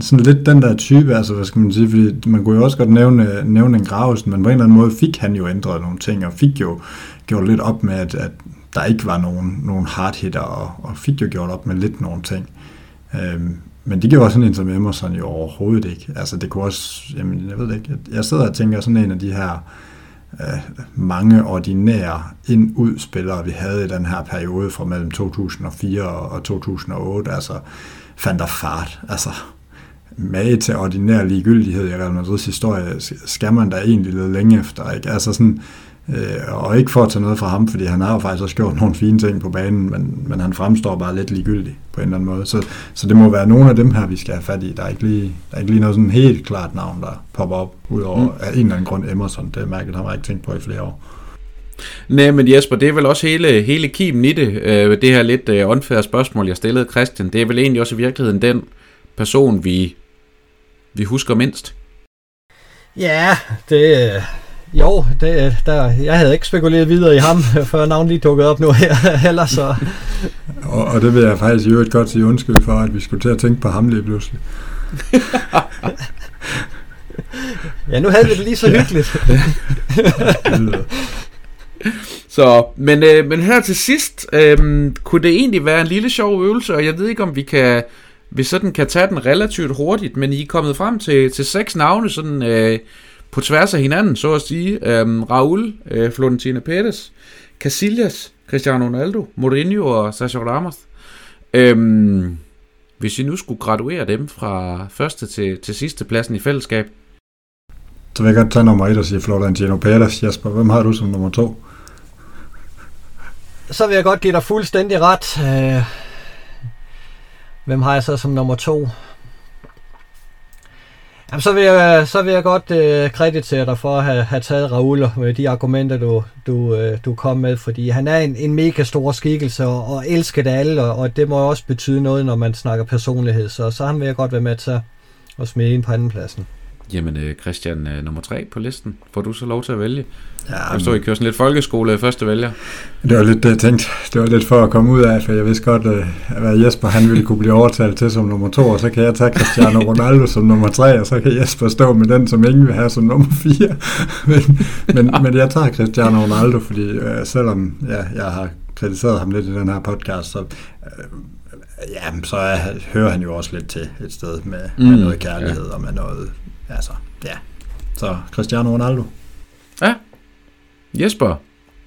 sådan lidt den der type, altså hvad skal man sige, fordi man kunne jo også godt nævne, nævne en Gravesen, men på en eller anden måde fik han jo ændret nogle ting, og fik jo gjort lidt op med, at, at der ikke var nogen, nogen hard hitter, og, og fik jo gjort op med lidt nogle ting. Øhm, men det gjorde sådan en som Emerson jo overhovedet ikke. Altså det kunne også, jamen jeg ved det ikke, jeg sidder og tænker sådan en af de her øh, mange ordinære ind-ud-spillere, vi havde i den her periode fra mellem 2004 og 2008, altså fandt der fart, altså mage til ordinær ligegyldighed i Real Madrids historie, skal man da egentlig lidt længe efter. Ikke? Altså sådan, øh, og ikke for at tage noget fra ham, fordi han har jo faktisk også gjort nogle fine ting på banen, men, men han fremstår bare lidt ligegyldig på en eller anden måde. Så, så det må være nogle af dem her, vi skal have fat i. Der er ikke lige, der er ikke lige noget sådan helt klart navn, der popper op, udover mm. af en eller anden grund Emerson. Det er mærkeligt, har jeg ikke tænkt på i flere år. Nej, men Jesper, det er vel også hele, hele kimen i det, øh, det her lidt øh, unfair spørgsmål, jeg stillede Christian. Det er vel egentlig også i virkeligheden den person, vi, vi husker mindst. Ja, det, jo, det, der, jeg havde ikke spekuleret videre i ham, før navnet lige dukkede op nu her, heller så. og, og det vil jeg faktisk i øvrigt godt sige undskyld for, at vi skulle til at tænke på ham lige pludselig. ja, nu havde vi det lige så hyggeligt. så, men, øh, men her til sidst, øh, kunne det egentlig være en lille sjov øvelse, og jeg ved ikke, om vi kan, vi sådan kan tage den relativt hurtigt, men I er kommet frem til, til seks navne, sådan øh, på tværs af hinanden, så at sige. Øh, Raul, øh, Florentino Pérez, Casillas, Cristiano Ronaldo, Mourinho og Sergio Ramos. Øhm, hvis I nu skulle graduere dem fra første til, til sidste pladsen i fællesskab. Så vil jeg godt tage nummer et og sige Florentino Pérez. Jesper, hvem har du som nummer to? Så vil jeg godt give dig fuldstændig ret. Øh, hvem har jeg så som nummer to? Jamen, så vil jeg, så vil jeg godt øh, kreditere dig for at have, have taget Raul med øh, de argumenter, du, du, øh, du kom med, fordi han er en, en mega stor skikkelse og, og elsket af alle, og, og det må også betyde noget, når man snakker personlighed, så, så han vil jeg godt være med til at smide ind på andenpladsen. Jamen øh, Christian, øh, nummer tre på listen. Får du så lov til at vælge? Ja, jeg står I kører sådan lidt folkeskole første vælger. Det var lidt det, jeg tænkte. Det var lidt for at komme ud af, for jeg vidste godt, øh, at Jesper han ville kunne blive overtalt til som nummer to, og så kan jeg tage Cristiano Ronaldo som nummer tre, og så kan Jesper stå med den, som ingen vil have som nummer fire. men, men, men jeg tager Cristiano Ronaldo, fordi øh, selvom ja, jeg har kritiseret ham lidt i den her podcast, så øh, ja, så er, hører han jo også lidt til et sted med, mm, med noget kærlighed ja. og med noget altså, ja. Så Cristiano Ronaldo. Ja. Jesper.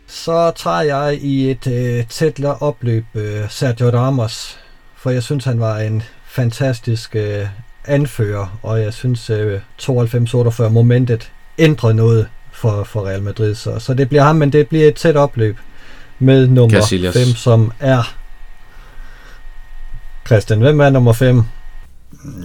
Så tager jeg i et øh, tæt opløb øh, Sergio Ramos, for jeg synes, han var en fantastisk øh, anfører, og jeg synes, øh, 92-48 momentet ændrede noget for, for Real Madrid. Så, så det bliver ham, men det bliver et tæt opløb med nummer 5, som er Christian. Hvem er nummer 5?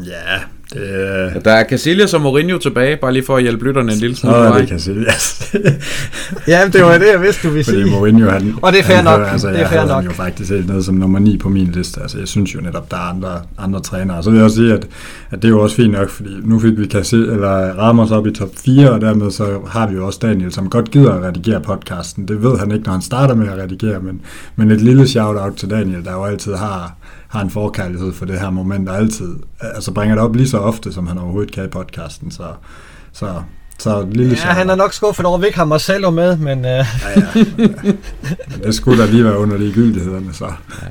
Ja, det... Der er Casillas og Mourinho tilbage, bare lige for at hjælpe lytterne en lille smule. Nå, det er Casillas. ja, det var det, jeg vidste, du ville sige. Fordi Mourinho, han, og det er fair nok. Altså, det er fair nok. jo faktisk helt ned som nummer 9 på min liste. Altså, jeg synes jo netop, der er andre, andre trænere. Så vil jeg også sige, at, at det er jo også fint nok, fordi nu fik vi Casillas, eller Ramos op i top 4, og dermed så har vi jo også Daniel, som godt gider at redigere podcasten. Det ved han ikke, når han starter med at redigere, men, men et lille shout-out til Daniel, der jo altid har har en forkærlighed for det her moment, og altid altså bringer det op lige så ofte, som han overhovedet kan i podcasten. Så, så, så lille Ja, han er nok skuffet over, at vi ikke har Marcelo med, men... Uh... Ja, ja, ja. Men det skulle da lige være under ligegyldighederne, så... Ja.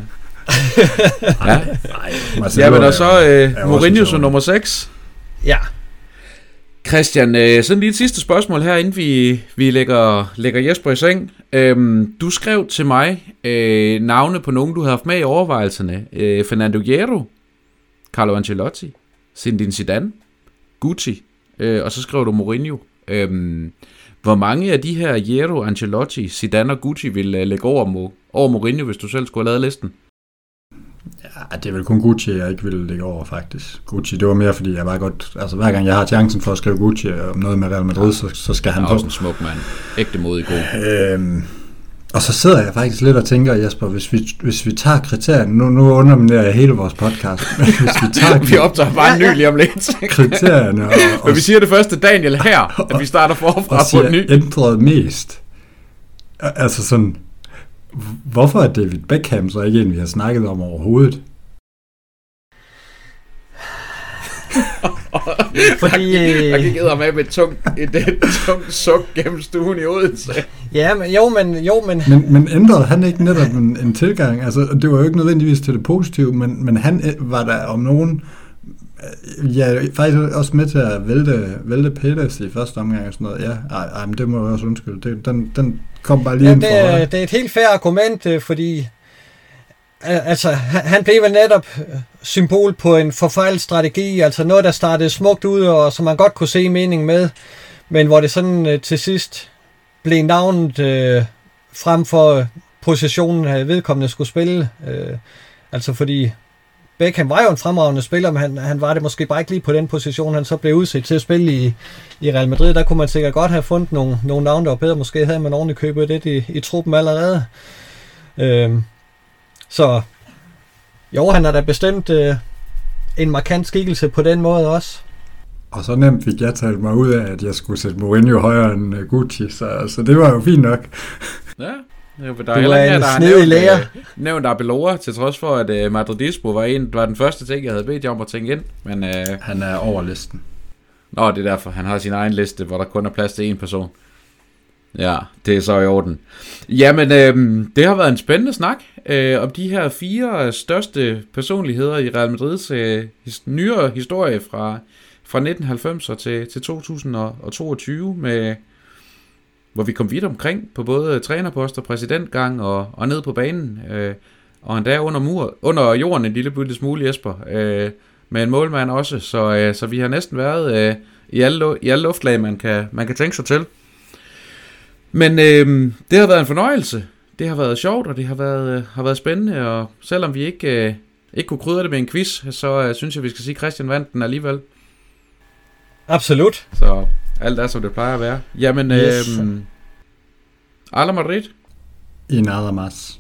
ja. Nej, ja, men og så uh, Mourinho som nummer 6. Ja. Christian, øh, sådan lige et sidste spørgsmål her, inden vi, vi lægger, lægger Jesper i seng. Øhm, du skrev til mig øh, navne på nogen, du havde haft med i overvejelserne. Øh, Fernando Hierro, Carlo Ancelotti, Zinedine Zidane, Gucci, øh, og så skrev du Mourinho. Øhm, hvor mange af de her Hierro, Ancelotti, Zidane og Gucci ville øh, lægge over, over Mourinho, hvis du selv skulle have lavet listen? Ja, det er vel kun Gucci, jeg ikke ville lægge over, faktisk. Gucci, det var mere, fordi jeg var godt... Altså, hver gang jeg har chancen for at skrive Gucci om noget med Real Madrid, så, så skal han... Er også en smuk mand. Ægte modig god. Øhm, og så sidder jeg faktisk lidt og tænker, Jesper, hvis vi, hvis vi tager kriterierne, nu, nu underminerer jeg hele vores podcast, hvis vi tager... vi optager bare en ny lige om lidt. kriterierne og, og... Men vi siger det første, Daniel, her, at vi starter forfra på en ny. ændret mest. Altså sådan, Hvorfor er David Beckham så ikke en, vi har snakket om overhovedet? Fordi... Jeg gik med med et tungt, et, et tungt suk gennem stuen i Odense. Ja, men jo, men... Jo, men... men, men ændrede han ikke netop en, en tilgang? Altså, det var jo ikke nødvendigvis til det positive, men, men han øh, var der om nogen Ja, faktisk også med til at vælte, vælte Peters i første omgang og sådan noget. Ja, ej, ej men det må jeg også undskylde. Det, den, den kom bare lige ja, ind det, er, det er et helt fair argument, øh, fordi altså, han blev vel netop symbol på en forfejlet strategi, altså noget, der startede smukt ud, og som man godt kunne se mening med, men hvor det sådan øh, til sidst blev navnet øh, frem for positionen, at vedkommende skulle spille. Øh, altså fordi Beckham var jo en fremragende spiller, men han, han var det måske bare ikke lige på den position, han så blev udset til at spille i, i Real Madrid. Der kunne man sikkert godt have fundet nogle, nogle navne, der var bedre. Måske havde man ordentligt købet det i, i truppen allerede. Øh, så jo, han er da bestemt øh, en markant skikkelse på den måde også. Og så nemt fik jeg talt mig ud af, at jeg skulle sætte Mourinho højere end uh, Gucci, så, så det var jo fint nok. Ja, der er heller ikke, der har nævnt, lærer. Uh, nævnt Abelora, til trods for, at uh, Madridismo var, en, var den første ting, jeg havde bedt jer om at tænke ind. Men, uh, han er over listen. Nå, det er derfor. Han har sin egen liste, hvor der kun er plads til én person. Ja, det er så i orden. Jamen, øh, det har været en spændende snak øh, om de her fire største personligheder i Real Madrids øh, his, nyere historie fra, fra 1990'er til, til 2022, med, hvor vi kom vidt omkring på både trænerposter, præsidentgang og, og ned på banen. Øh, og endda under, mur, under jorden en lille bitte smule, Jesper, øh, med en målmand også. Så, øh, så vi har næsten været øh, i, alle, i alle luftlag, man kan, man kan tænke sig til. Men øh, det har været en fornøjelse. Det har været sjovt, og det har været, øh, har været spændende, og selvom vi ikke, øh, ikke kunne krydre det med en quiz, så øh, synes jeg, vi skal sige, at Christian vandt den alligevel. Absolut. Så alt er, som det plejer at være. Jamen, yes. øh, Ala Madrid. I nada más.